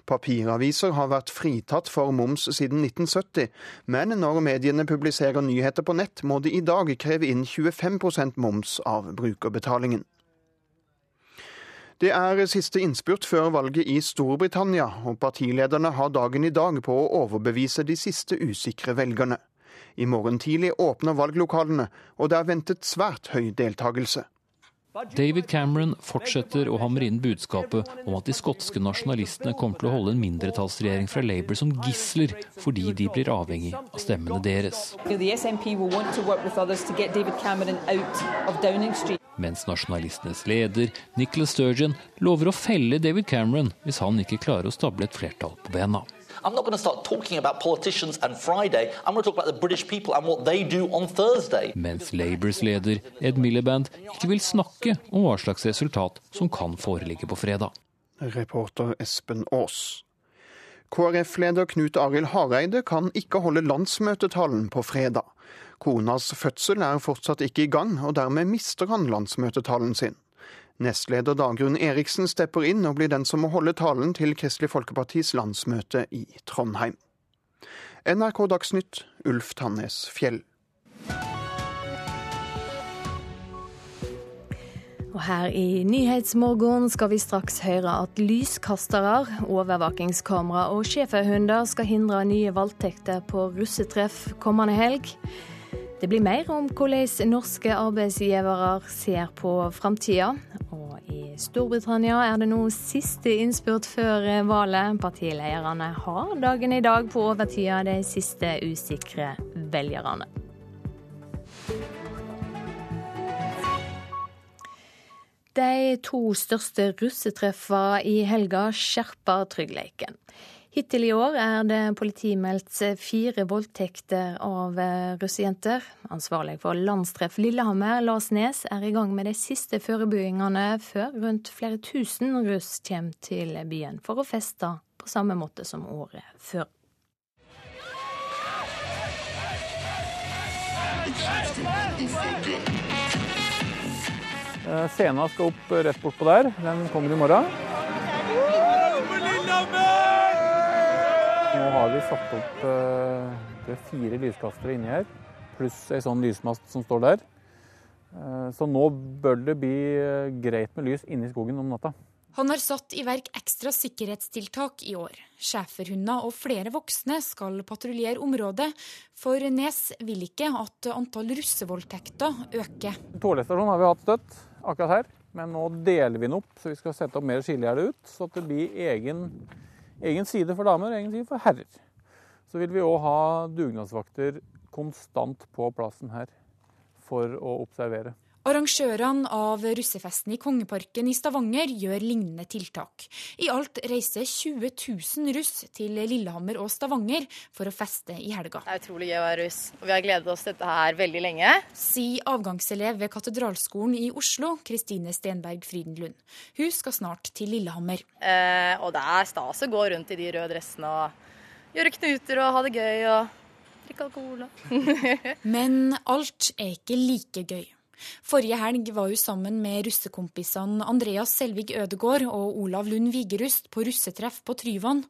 Papiraviser har vært fritatt for moms siden 1970, men når mediene publiserer nyheter på nett, må de i dag kreve inn 25% moms av brukerbetalingen. Det er siste innspurt før valget i Storbritannia, og partilederne har dagen i dag på å overbevise de siste usikre velgerne. I morgen tidlig åpner valglokalene, og det er ventet svært høy deltakelse. David Cameron fortsetter å hamre inn budskapet om at de skotske nasjonalistene kommer til å holde en mindretallsregjering fra Labour som gisler fordi de blir avhengig av stemmene deres. Mens nasjonalistenes leder, Nicholas Sturgeon, lover å felle David Cameron hvis han ikke klarer å stable et flertall på bena. I'm not going to start talking about politicians and Friday. I'm going to talk about the British people and what they do on Thursday. Mens Labours leder Ed Miliband ikke vil snakke om hva slags resultat som kan foreligge på fredag. Reporter Espen Aas. KrF-leder Knut Arild Hareide kan ikke holde landsmøtetalen på fredag. Konas fødsel er fortsatt ikke i gang, og dermed mister han landsmøtetalen sin. Nestleder Dagrun Eriksen stepper inn og blir den som må holde talen til Kristelig Folkepartis landsmøte i Trondheim. NRK Dagsnytt, Ulf Tannes Fjell. Og her i Nyhetsmorgen skal vi straks høre at lyskastere, overvåkingskamera og schæferhunder skal hindre nye voldtekter på russetreff kommende helg. Det blir mer om hvordan norske arbeidsgivere ser på framtida. Og i Storbritannia er det nå siste innspurt før valget. Partilederne har dagen i dag på av de siste usikre velgerne. De to største russetreffene i helga skjerper tryggleiken. Hittil i år er det politimeldt fire voldtekter av russejenter. Ansvarlig for landstreff Lillehammer, Lars Nes, er i gang med de siste forberedelsene før rundt flere tusen russ kommer til byen for å feste på samme måte som året før. Scenen skal opp rett bortpå der. Den kommer i morgen. Nå har vi satt opp uh, fire lyskastere inni her, pluss ei sånn lysmast som står der. Uh, så nå bør det bli uh, greit med lys inne i skogen om natta. Han har satt i verk ekstra sikkerhetstiltak i år. Schæferhunder og flere voksne skal patruljere området, for Nes vil ikke at antall russevoldtekter øker. Toalettsstasjonen har vi hatt støtt akkurat her, men nå deler vi den opp, så vi skal sette opp mer skillegjerde ut, så at det blir egen egen side for damer og egen side for herrer. Så vil vi òg ha dugnadsvakter konstant på plassen her for å observere. Arrangørene av russefesten i Kongeparken i Stavanger gjør lignende tiltak. I alt reiser 20 000 russ til Lillehammer og Stavanger for å feste i helga. Det er utrolig gøy å være russ, og vi har gledet oss til dette her veldig lenge. Sier avgangselev ved Katedralskolen i Oslo, Kristine Stenberg Frydenlund. Hun skal snart til Lillehammer. Eh, og det er stas å gå rundt i de røde dressene og gjøre knuter og ha det gøy og drikke alkohol. Men alt er ikke like gøy. Forrige helg var hun sammen med russekompisene Andreas Selvig Ødegård og Olav Lund Vigerust på russetreff på Tryvann.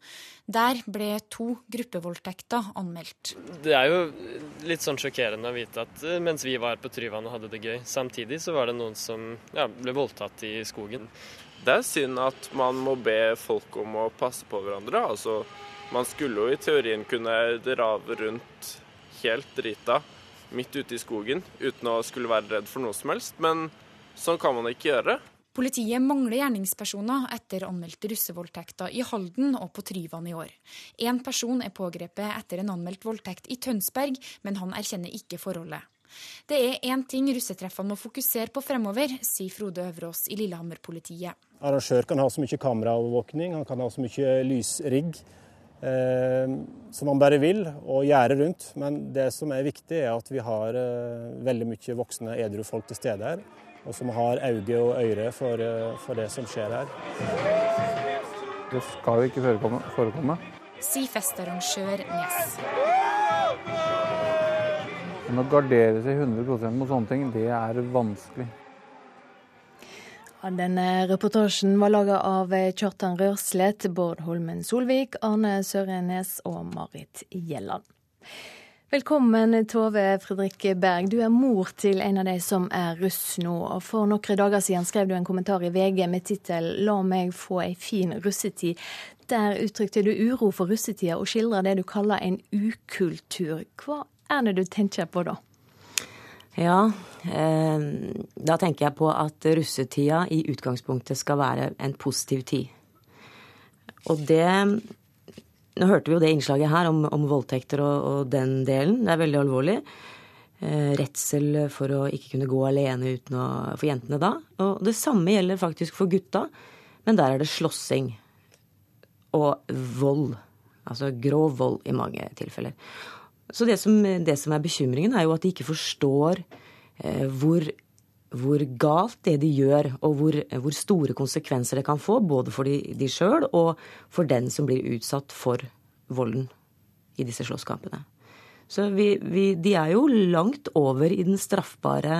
Der ble to gruppevoldtekter anmeldt. Det er jo litt sånn sjokkerende å vite at eh, mens vi var på Tryvann og hadde det gøy, samtidig så var det noen som ja, ble voldtatt i skogen. Det er synd at man må be folk om å passe på hverandre. Altså, man skulle jo i teorien kunne rave rundt helt drita midt ute i skogen uten å skulle være redd for noe som helst, men sånn kan man ikke gjøre. Politiet mangler gjerningspersoner etter anmeldte russevoldtekter i Halden og på Tryvann i år. Én person er pågrepet etter en anmeldt voldtekt i Tønsberg, men han erkjenner ikke forholdet. Det er én ting russetreffene må fokusere på fremover, sier Frode Øverås i Lillehammer-politiet. Arrangør kan ha så mye kameraovervåkning, han kan ha så mye lysrigg som man bare vil, og gjerde rundt. Men det som er viktig, er at vi har eh, veldig mye voksne edru folk til stede her. Og som har øye og øre for, eh, for, det som skjer her. Det skal jo ikke forekomme. forekomme. Si festarrangør Nes. Men å gardere seg 100% mot sånne ting, det er vanskelig. Denne reportasjen var laga av Kjartan Rørslet, Bård Holmen Solvik, Arne Sørenes og Marit Gjelland. Velkommen, Tove Fredrik Berg. Du er mor til en av de som er russ nå. og For noen dager siden skrev du en kommentar i VG med tittel 'La meg få ei fin russetid'. Der uttrykte du uro for russetida og skildrer det du kaller en ukultur. Hva er det du tenker på da? Ja, eh, da tenker jeg på at russetida i utgangspunktet skal være en positiv tid. Og det Nå hørte vi jo det innslaget her om, om voldtekter og, og, den delen. Det er veldig alvorlig. Eh, redsel for å ikke kunne gå alene uten å For jentene da. Og det samme gjelder faktisk for gutta, men der er det slåssing. Og vold. Altså grov vold i mange tilfeller. Så det som, det som, er bekymringen, er jo at de ikke forstår eh, hvor, hvor, galt det de gjør, og hvor, hvor, store konsekvenser det kan få, både for de, de sjøl og for den som blir utsatt for volden i disse slåsskampene. Så vi, vi, de er jo langt over i den straffbare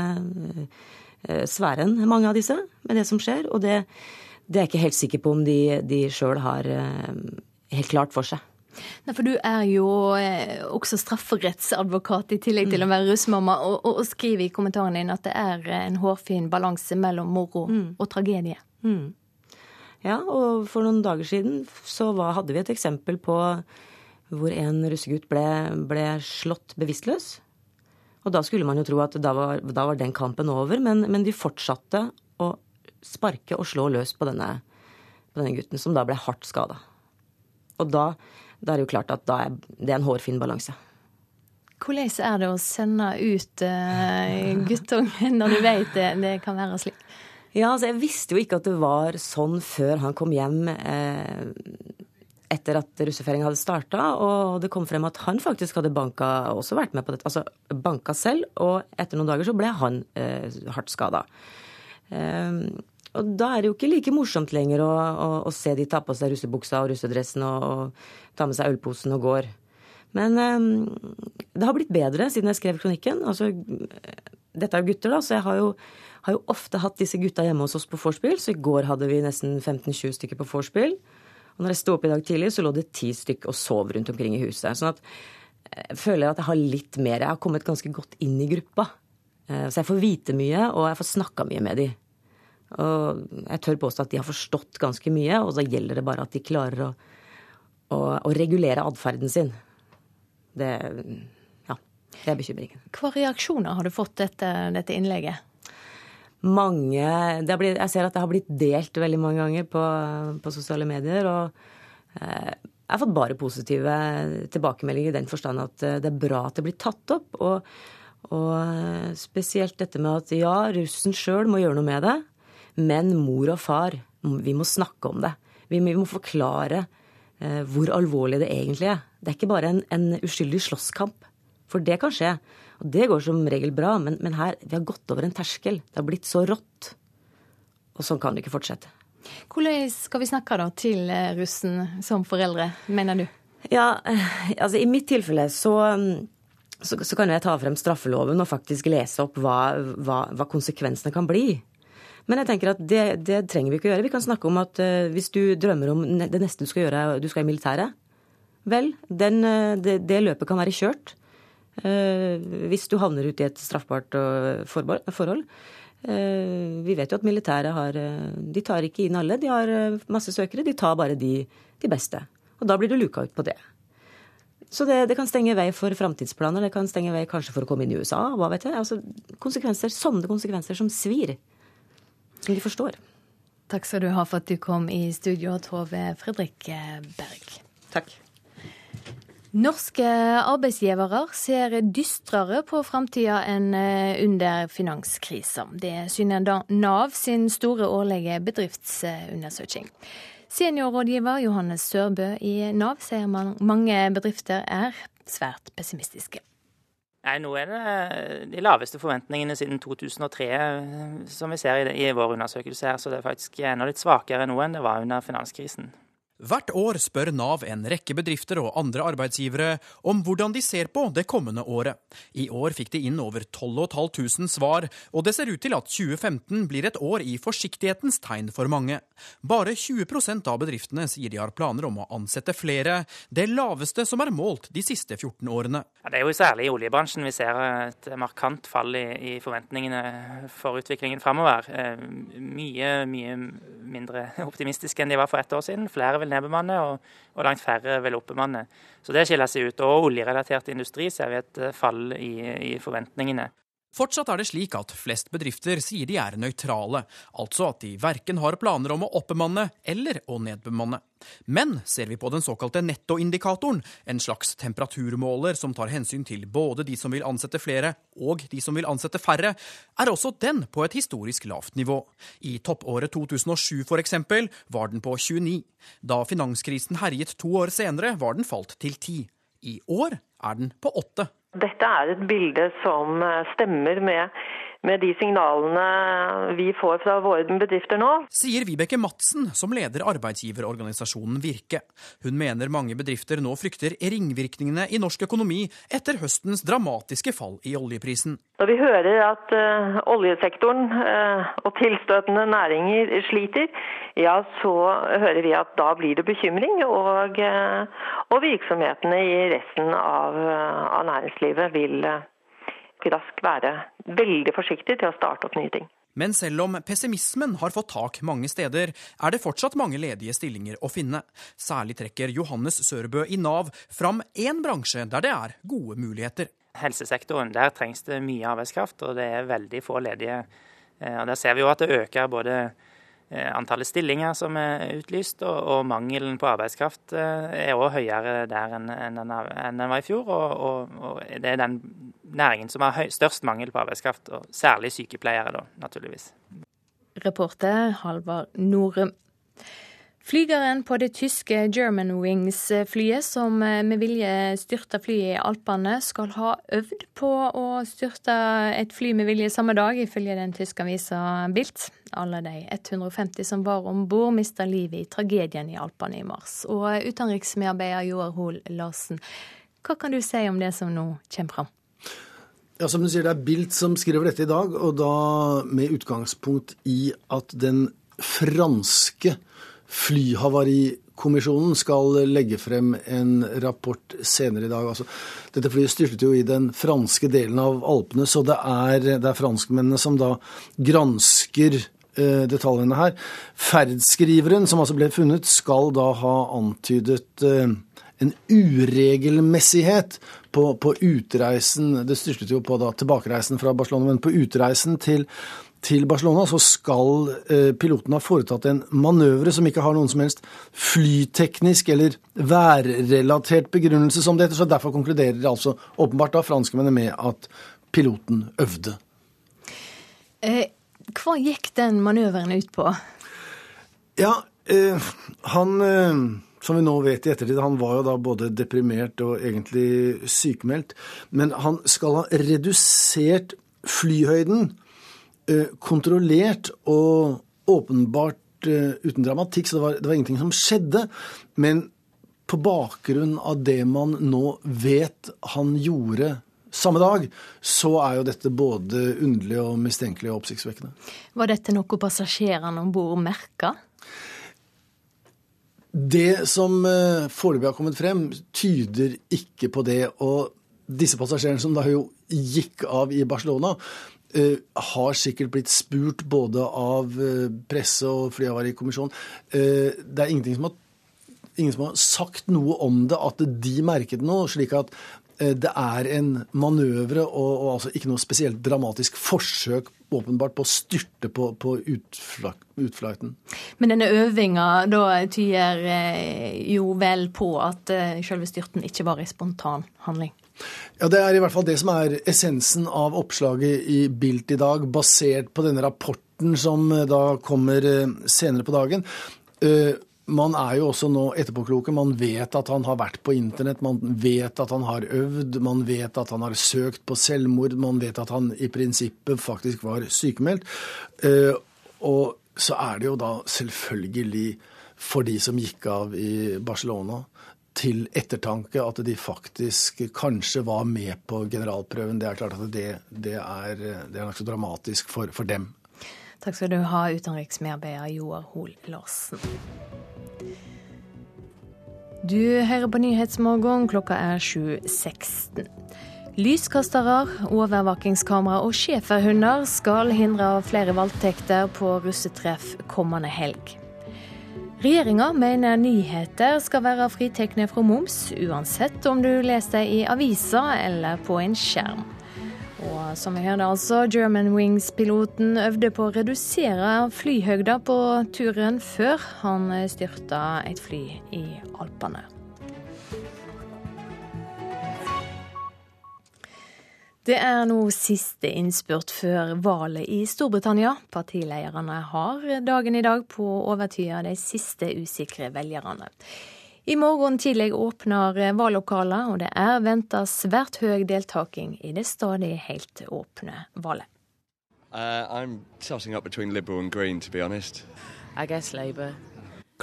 eh, sfæren, mange av disse, med det som skjer. Og det, det er jeg ikke helt sikker på om de, de sjøl har eh, helt klart for seg. Nei, for du er jo eh, også strafferettsadvokat i tillegg til å mm. være russmamma, og, og, og, skriver i kommentaren din at det er en hårfin balanse mellom moro mm. og tragedie. Mm. Ja, og for noen dager siden så var, hadde vi et eksempel på hvor en russegutt ble, ble, slått bevisstløs. Og da skulle man jo tro at da var, da var den kampen over, men, men, de fortsatte å sparke og slå løs på denne, på denne gutten, som da ble hardt skada. Og da da er det jo klart at er det en hårfin balanse. Hvordan er det å sende ut uh, guttungen når du vet det, det kan være slik? Ja, altså Jeg visste jo ikke at det var sånn før han kom hjem eh, etter at russefeiringa hadde starta. Og det kom frem at han faktisk hadde banka, også vært med på dette. Altså banka selv, og etter noen dager så ble han eh, hardt skada. Eh, og da er det jo ikke like morsomt lenger å, å, å se de ta på seg russebuksa og russedressen og, og ta med seg ølposen og går. Men um, det har blitt bedre siden jeg skrev kronikken. Altså, dette er jo gutter, da, så jeg har jo, har jo ofte hatt disse gutta hjemme hos oss på vorspiel. Så i går hadde vi nesten 15-20 stykker på vorspiel. Og når jeg sto opp i dag tidlig, så lå det ti stykker og sov rundt omkring i huset. Sånn at jeg føler at jeg har litt mer Jeg har kommet ganske godt inn i gruppa. Eh, så jeg får vite mye, og jeg får snakka mye med de. Og jeg tør påstå at de har forstått ganske mye, og så gjelder det bare at de klarer å, å, å regulere atferden sin. Det, ja, det er bekymringen. Hva reaksjoner har du fått etter dette innlegget? Mange blitt, Jeg ser at det har blitt delt veldig mange ganger på, på sosiale medier. Og eh, jeg har fått bare positive tilbakemeldinger i den forstand at eh, det er bra at det blir tatt opp. Og, og eh, spesielt dette med at ja, russen sjøl må gjøre noe med det, men mor og far, vi må snakke om det. Vi, vi må forklare eh, hvor alvorlig det egentlig er. Det er ikke bare en, en, uskyldig slåsskamp. For det kan skje. Og det går som regel bra, men, men her, vi har gått over en terskel. Det har blitt så rått. Og sånn kan det ikke fortsette. Hvordan skal vi snakke da til eh, russen som foreldre, mener du? Ja, eh, altså I mitt tilfelle så, så, så kan jeg ta frem straffeloven og faktisk lese opp hva, hva, hva konsekvensene kan bli. Men jeg tenker at det, det, trenger vi ikke å gjøre. Vi kan snakke om at uh, hvis du drømmer om det neste du skal gjøre, du skal i militæret, vel, den, det, det, løpet kan være kjørt. Uh, hvis du havner ut i et straffbart forhold. Eh, vi vet jo at militæret har eh, De tar ikke inn alle. De har eh, masse søkere. De tar bare de, de beste. Og da blir du luka ut på det. Så det, det kan stenge vei for framtidsplaner. Det kan stenge vei kanskje for å komme inn i USA. Hva vet jeg. Altså konsekvenser, Sånne konsekvenser som svir. Som de forstår. Takk skal du ha for at du kom i studio, Tove Fredrik Berg. Takk. Norske arbeidsgivere ser dystrere på framtida enn eh, under finanskrisa. Det syner Nav sin store årlige bedriftsundersøking. Seniorrådgiver Johannes Sørbø i Nav sier mange bedrifter er svært pessimistiske. Nei, Nå er det eh, de laveste forventningene siden 2003 eh, som vi ser i, vår undersøkelse. her, Så det er faktisk enda litt svakere nå enn det var under finanskrisen. Hvert år spør Nav en rekke bedrifter og andre arbeidsgivere om hvordan de ser på det kommende året. I år fikk de inn over 12 500 svar, og det ser ut til at 2015 blir et år i forsiktighetens tegn for mange. Bare 20% av bedriftene sier de har planer om å ansette flere, det laveste som er målt de siste 14 årene. Det er jo særlig i oljebransjen vi ser et markant fall i, forventningene for utviklingen framover. Eh, mye, mye mindre optimistiske enn de var for ett år siden. Flere vil vil nedbemanne, og, og, langt færre vil oppbemanne. Så det skiller seg ut. Og oljerelatert industri ser vi et eh, fall i, i forventningene. Fortsatt er det slik at flest bedrifter sier de er nøytrale, altså at de verken har planer om å oppbemanne eller å nedbemanne. Men ser vi på den såkalte nettoindikatoren, en slags temperaturmåler som tar hensyn til både de som vil ansette flere og de som vil ansette færre, er også den på et historisk lavt nivå. I toppåret 2007 for eksempel var den på 29. Da finanskrisen herjet to år senere, var den falt til 10. I år er den på 8. Dette er et bilde som eh, stemmer med, med de signalene vi får fra våre bedrifter nå. Sier Vibeke Madsen, som leder arbeidsgiverorganisasjonen Virke. Hun mener mange bedrifter nå frykter ringvirkningene i norsk økonomi etter høstens dramatiske fall i oljeprisen. Når vi hører at uh, oljesektoren uh, og tilstøtende næringer sliter, ja, så hører vi at da blir det bekymring. Og, uh, og virksomhetene i resten av, av næringslivet vil raskt være veldig forsiktig til å starte opp nye ting. Men selv om pessimismen har fått tak mange steder, er det fortsatt mange ledige stillinger å finne. Særlig trekker Johannes Sørbø i Nav fram én bransje der det er gode muligheter helsesektoren. Der trengs det mye arbeidskraft, og det er veldig få ledige. Eh, og Der ser vi jo at det øker både antallet stillinger som er utlyst, og, og mangelen på arbeidskraft eh, er også høyere der enn, enn, den, var i fjor. Og, og, og, det er den næringen som har høy, størst mangel på arbeidskraft, og særlig sykepleiere, da, naturligvis. Reporter Halvard Norum. Flygeren på det tyske Germanwings-flyet som eh, med vilje styrta flyet i Alpene, skal ha øvd på å styrte et fly med vilje samme dag, ifølge den tyske avisa Bilt. Alle de 150 som var om bord, mista livet i tragedien i Alpene i mars. Og utenriksmedarbeider Joar Hoel Larsen, hva kan du si om det som nå kommer fram? Ja, som du sier, Det er Bilt som skriver dette i dag, og da med utgangspunkt i at den franske Flyhavarikommisjonen skal legge frem en rapport senere i dag. Altså, dette flyet styrtet jo i den franske delen av Alpene, så det er, det er franskmennene som da gransker eh, detaljene her. Ferdskriveren som altså ble funnet, skal da ha antydet eh, en uregelmessighet på, på utreisen Det styrtet jo på da tilbakereisen fra Barcelona, men på utreisen til, til Barcelona så skal eh, piloten ha foretatt en manøvre som ikke har noen som helst flyteknisk eller værrelatert begrunnelse, som det heter. Så derfor konkluderer altså åpenbart da franskmennene med at piloten øvde. Eh, hva gikk den manøveren ut på? Ja, eh, han eh, som vi nå vet i ettertid, han var jo da både deprimert og egentlig sykemeldt. Men han skal ha redusert flyhøyden, kontrollert og åpenbart eh, uten dramatikk, så det var, det var ingenting som skjedde. Men på bakgrunn av det man nå vet han gjorde samme dag, så er jo dette både underlig og mistenkelig og oppsiktsvekkende. Var dette noe passasjerene om bord merka? Det som uh, foreløpig har kommet frem, tyder ikke på det. Og disse passasjerene som da jo gikk av i Barcelona, uh, har sikkert blitt spurt både av uh, presse og flyhavarikommisjon. det er ingenting som har, ingen som har sagt noe om det, at de merket noe. slik at det er en manøvre og, og altså ikke noe spesielt dramatisk forsøk åpenbart på å styrte på, på utflighten. Men denne øvinga da tyder jo vel på at selve styrten ikke var en spontan handling? Ja, Det er i hvert fall det som er essensen av oppslaget i Bilt i dag, basert på denne rapporten som eh, da kommer senere på dagen man er jo også nå etterpåkloke. Man vet at han har vært på internett, man vet at han har øvd, man vet at han har søkt på selvmord, man vet at han i prinsippet faktisk var sykemeldt. Eh, og så er det jo da selvfølgelig for de som gikk av i Barcelona, til ettertanke at de faktisk kanskje var med på generalprøven. Det er klart at det, det er, det er nokså dramatisk for, for dem. Takk skal du ha, utenriksmedarbeider Joar Hoel Larsen. Du hører på Nyhetsmorgen, klokka er 7.16. Lyskastere, overvåkingskamera og schæferhunder skal hindre flere voldtekter på russetreff kommende helg. Regjeringa mener nyheter skal være fritekne fra moms, uansett om du leser det i avisa eller på en skjerm. Og som vi hørte altså, Germanwings-piloten øvde på å redusere flyhøgda på turen før han styrta et fly i Alpene. Det er nå siste innspurt før valget i Storbritannia. Partilederne har dagen i dag på å overtyde de siste usikre velgerne. I morgen tidlig åpner valglokalet, og det er venta svært høy deltaking i det stadig helt åpne valget. Uh,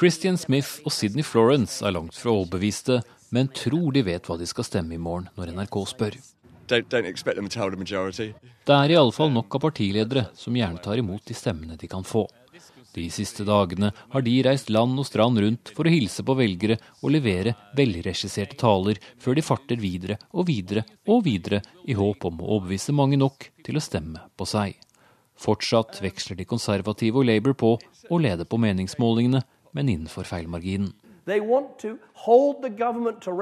Christian Smith og Sydney Florence er langt fra overbeviste, men tror de vet hva de skal stemme i morgen når NRK spør. Don't, don't det er iallfall nok av partiledere som gjerne tar imot de stemmene de kan få. De siste dagene har de reist land og strand rundt for å hilse på velgere og levere velregisserte taler før de farter videre og videre og videre i håp om å overbevise mange nok til å stemme på seg. Fortsatt veksler de konservative og Labour på å lede på meningsmålingene, men innenfor feilmarginen. They want to hold the government to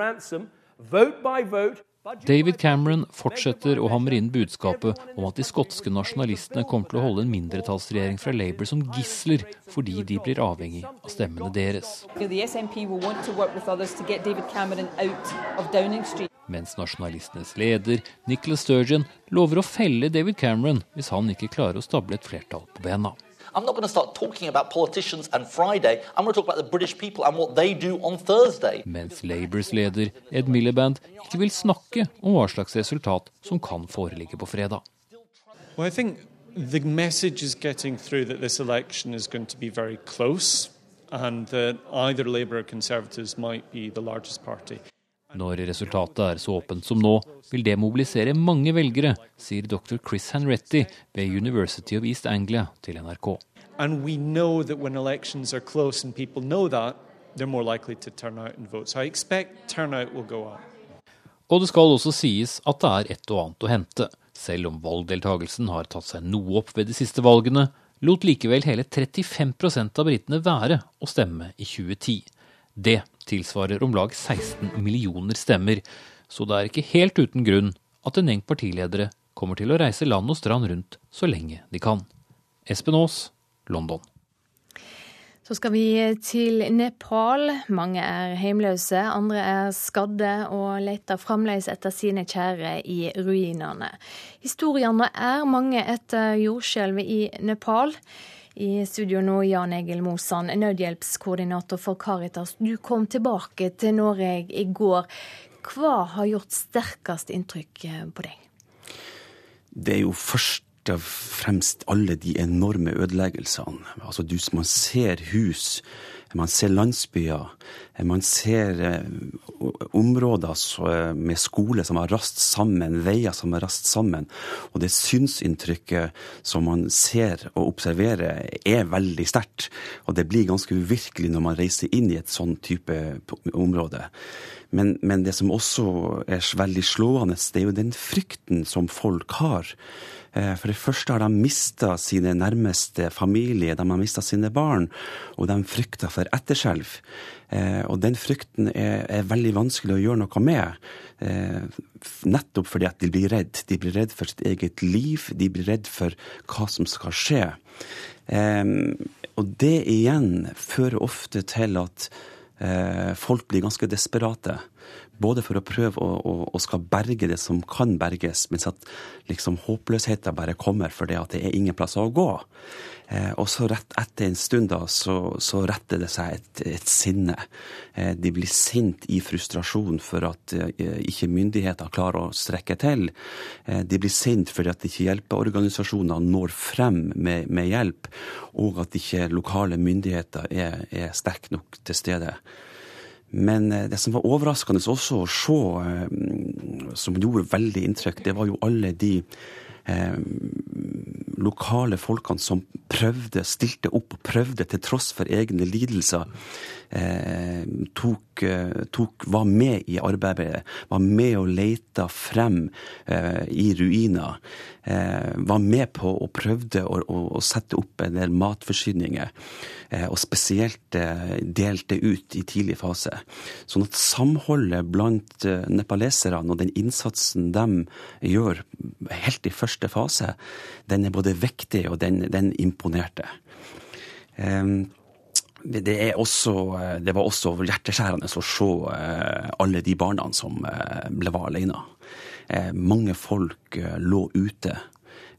vote by vote, David Cameron fortsetter å hamre inn budskapet om at de skotske nasjonalistene kommer til å holde en mindretallsregjering fra Labour som gisler fordi de blir avhengig av stemmene deres. Mens nasjonalistenes leder, Nicholas Sturgeon, lover å felle David Cameron hvis han ikke klarer å stable et flertall på bena. I'm not going to start talking about politicians and Friday. I'm going to talk about the British people and what they do on Thursday. Mens Labours leder Ed Miliband ikke vil snakke om hva slags resultat som kan foreligge på fredag. Well, I think the message is getting through that this election is going to be very close and that either Labour or Conservatives might be the largest party. Når resultatet er så åpent som nå, vil det mobilisere mange velgere, sier dr. Chris Hanretti ved University of East Anglia til NRK. Og det skal også sies at det er et og annet å hente. Selv om valgdeltagelsen har tatt seg noe opp ved de siste valgene, lot likevel hele 35% av britene være å stemme i 2010. Det tilsvarer om lag 16 millioner stemmer, så det er ikke helt uten grunn at en gjeng partiledere kommer til å reise land og strand rundt så lenge de kan. Espen Aas, London. Så skal vi til Nepal. Mange er heimløse, andre er skadde og leter fremdeles etter sine kjære i ruinene. Historiene er mange etter jordskjelvet i Nepal. I studio nå, Jan Egil Mosan, nødhjelpskoordinator for Caritas. Du kom tilbake til Norge i går. Hva har gjort sterkest inntrykk på deg? Det er jo først og fremst alle de enorme ødeleggelsene. Altså, man ser hus, man ser landsbyer, man ser eh, områder eh, med skole som har rast sammen, veier som har rast sammen. Og det synsinntrykket som man ser og observerer, er veldig sterkt. Og det blir ganske uvirkelig når man reiser inn i et sånn type område. Men, men det som også er veldig slående, det er jo den frykten som folk har. Eh, for det første har de mista sine nærmeste familie, de har mista sine barn, og de frykter for etterskjelv. Eh, og den frykten er, er, veldig vanskelig å gjøre noe med. Eh, nettopp fordi at de blir redd. De blir redd for sitt eget liv, de blir redd for hva som skal skje. Og det igjen fører ofte til at folk blir ganske desperate. Både for å prøve å, å, å, skal berge det som kan berges, mens at liksom håpløsheten bare kommer fordi at det er ingen plass å gå. Eh, og så rett etter en stund da, så, så retter det seg et, et sinne. Eh, de blir sint i frustrasjon for at eh, ikke myndigheter klarer å strekke til. Eh, de blir sint fordi at ikke hjelpeorganisasjoner når frem med, med hjelp, og at ikke lokale myndigheter er, er sterke nok til stede. Men eh, det som var overraskende også å se, eh, som gjorde veldig inntrykk, det var jo alle de eh, lokale folkene som prøvde, stilte opp og prøvde til tross for egne lidelser. Eh, tok, eh, tok, var med i arbeidet, var med og leita frem eh, i ruiner. var med på og prøvde å, å, å sette opp en del matforsyninger. og spesielt delte ut i tidlig fase. Sånn at samholdet blant nepaleserne og den innsatsen de gjør helt i første fase, den er både vektig og den, den imponerte. Um, det, også, eh, det, var også hjerteskjærende å se eh, alle de barna som eh, ble var alene. Mange folk lå ute.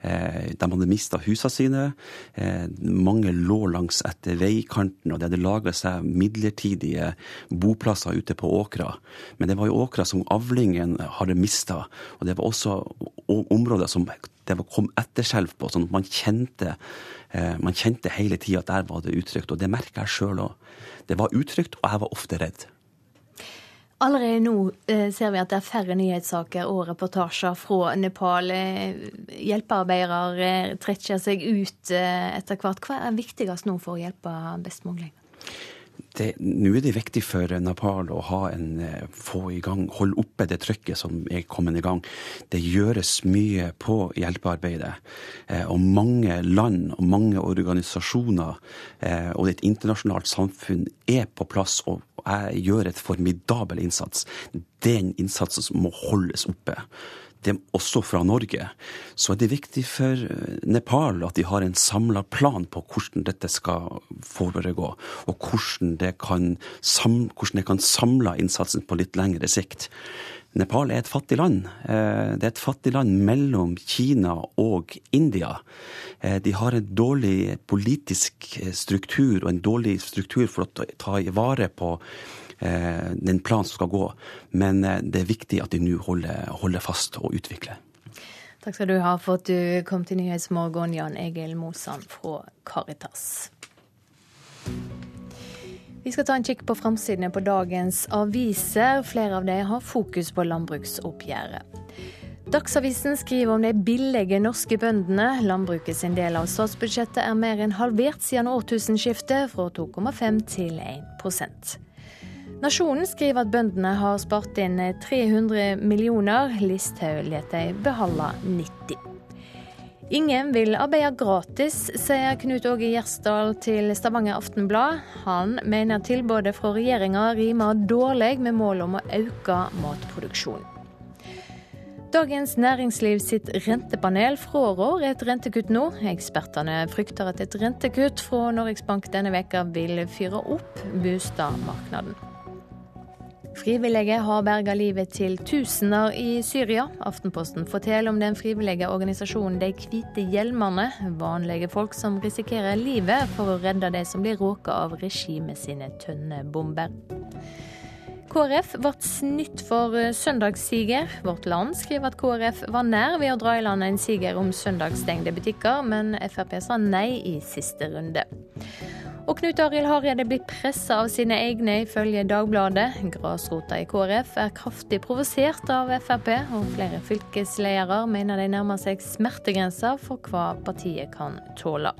De hadde mista husene sine. Mange lå langs etter veikanten, og de hadde laga seg midlertidige boplasser ute på åkra. Men det var jo åkra som avlingen hadde mista, og det var også områder som det kom etterskjelv på, sånn at man kjente Eh, man kjente hele tida at der var det utrygt, og det merker jeg sjøl òg. Det var utrygt, og jeg var ofte redd. Allerede nå eh, ser vi at det er færre nyhetssaker og reportasjer fra Nepal. Eh, hjelpearbeidere trekker seg ut etter hvert. Hva er viktigst nå for å hjelpe best mulig? Nå er det viktig for Nepal å ha en, eh, få i gang, holde oppe det trykket som er kommet i gang. Det gjøres mye på hjelpearbeidet. Eh, og mange land og mange organisasjoner eh, og et internasjonalt samfunn er på plass og gjør et formidabel innsats. Den innsatsen må holdes oppe det også fra Norge, så er det viktig for eh, Nepal at de har en samla plan på hvordan dette skal foregå, og hvordan det kan, hvordan det kan samle innsatsen på litt lengre sikt. Nepal er et fattig land. Eh, det er et fattig land mellom Kina og India. Eh, de har en dårlig politisk struktur og en dårlig struktur for å ta vare på Eh, den planen som skal gå. Men eh, det er viktig at de nå holder, holder fast og utvikler. Takk skal du ha for at du kom til Nyhetsmorgen, Jan Egil Mosan fra Caritas. Vi skal ta en kikk på framsidene på dagens aviser. Flere av dem har fokus på landbruksoppgjøret. Dagsavisen skriver om de billige norske bøndene. Landbruket sin del av statsbudsjettet er mer enn halvert siden årtusenskiftet, fra 2,5 til 1 Nasjonen skriver at bøndene har spart inn 300 millioner. Listhaug lar de beholde 90. Ingen vil arbeide gratis, sier Knut Åge Gjersdal til Stavanger Aftenblad. Han mener tilbudet fra regjeringa rimer dårlig med mål om å øke matproduksjonen. Dagens Næringsliv sitt rentepanel frår et rentekutt nå. Ekspertene frykter at et rentekutt fra Norges Bank denne veka vil fyre opp boligmarkedet. Frivillige har berga livet til tusener i Syria. Aftenposten forteller om den frivillige organisasjonen De hvite hjelmene. Vanlige folk som risikerer livet for å redde de som blir råka av regimet sine tønnebomber. KrF ble snytt for søndagssiger. Vårt Land skriver at KrF var nær ved å dra i land en siger om søndagsstengte butikker, men Frp sa nei i siste runde. Og Knut Arild Hareide blir pressa av sine egne, ifølge Dagbladet. Grasrota i KrF er kraftig provosert av Frp, og flere fylkesledere mener de nærmer seg smertegrensa for hva partiet kan tåle.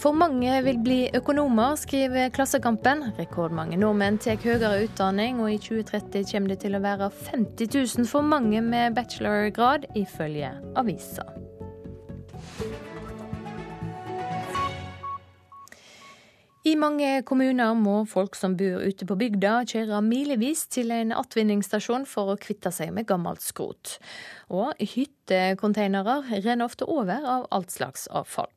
For mange vil bli økonomer, skriver Klassekampen. Rekordmange nordmenn tar høyere utdanning, og i 2030 kommer det til å være 50 000 for mange med bachelorgrad, ifølge avisa. I mange kommuner må folk som bor ute på bygda kjøre milevis til en attvinningsstasjon for å kvitte seg med gammelt skrot. Og hyttekonteinere renner ofte over av alt slags avfall.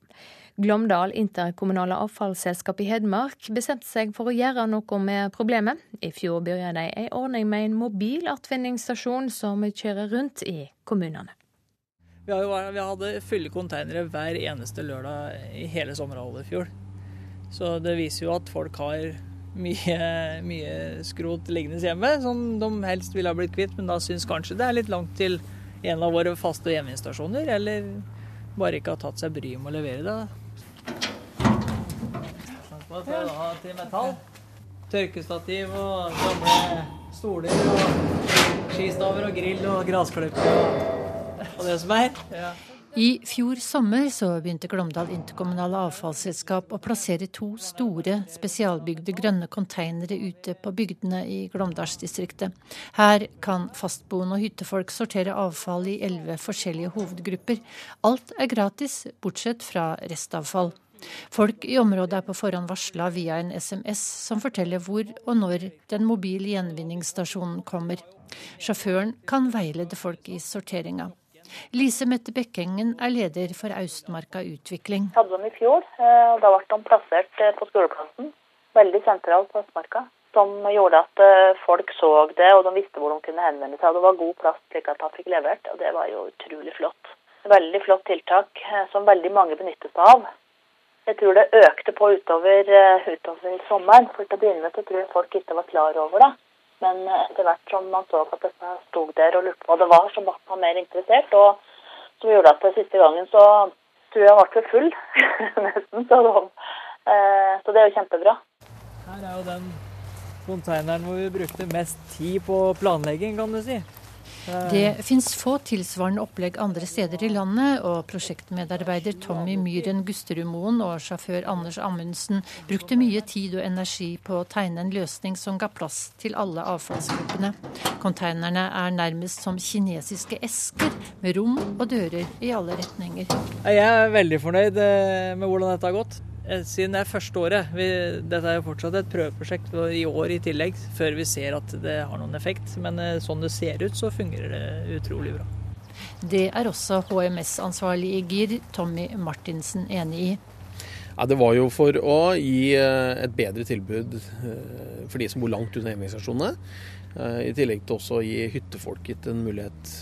Glåmdal interkommunale avfallsselskap i Hedmark bestemte seg for å gjøre noe med problemet. I fjor begynte de en ordning med en mobil attvinningsstasjon som kjører rundt i kommunene. Vi, hadde fulle konteinere hver eneste lørdag i hele sommerhalvåret i fjor. Så det viser jo at folk har mye, mye skrot liggende hjemme som de helst ville ha blitt kvitt, men da syns kanskje det er litt langt til en av våre faste hjemmeinstasjoner, eller bare ikke har tatt seg bryet med å levere det. Ha til metall. Tørkestativ og gamle stoler og skistaver og grill og gressklipper og, og det som er. Ja. I fjor sommer så begynte Glåmdal interkommunale avfallsselskap å plassere to store spesialbygde grønne konteinere ute på bygdene i Glåmdalsdistriktet. Her kan fastboende og hyttefolk sortere avfall i elleve forskjellige hovedgrupper. Alt er gratis, bortsett fra restavfall. Folk i området er på forhånd varsla via en SMS som forteller hvor og når den mobile gjenvinningsstasjonen kommer. Sjåføren kan veilede folk i sorteringa. Lise Mette Bekkengen er leder for Austmarka Utvikling. Vi hadde dem i fjor, eh, og da ble de plassert eh, på skoleplassen. Veldig sentralt på Østmarka. Som gjorde at eh, folk så det, og de visste hvor de kunne henvende seg. Det var god plass slik at de fikk levert, og det var jo utrolig flott. Veldig flott tiltak som veldig mange benyttet seg av. Jeg tror det økte på utover, utover sommeren. For til å begynne med så tror jeg folk ikke var klar over det. Men etter hvert som man så at dette sto der og lurte på hva det var, så ble man mer interessert. Og som gjorde at siste gangen så tror jeg jeg ble full, nesten. Så, eh, så, det er jo kjempebra. Her er jo den konteineren hvor vi brukte mest tid på planlegging, kan du si. Det fins få tilsvarende opplegg andre steder i landet, og prosjektmedarbeider Tommy Myhren Gusterudmoen og sjåfør Anders Amundsen brukte mye tid og energi på å tegne en løsning som ga plass til alle avfallsgruppene. Konteinerne er nærmest som kinesiske esker, med rom og dører i alle retninger. Jeg er veldig fornøyd eh, med hvordan dette har gått. Eh, siden det er første året. Vi, dette er jo fortsatt et prøveprosjekt i år i tillegg, før vi ser at det har noen effekt. Men eh, sånn det ser ut, så fungerer det utrolig bra. Det er også HMS-ansvarlig i GIR, Tommy Martinsen, enig i. Ja, Det var jo for å gi eh, et bedre tilbud for de som bor langt unna hjemmestasjonene. I tillegg til også å gi hyttefolket en mulighet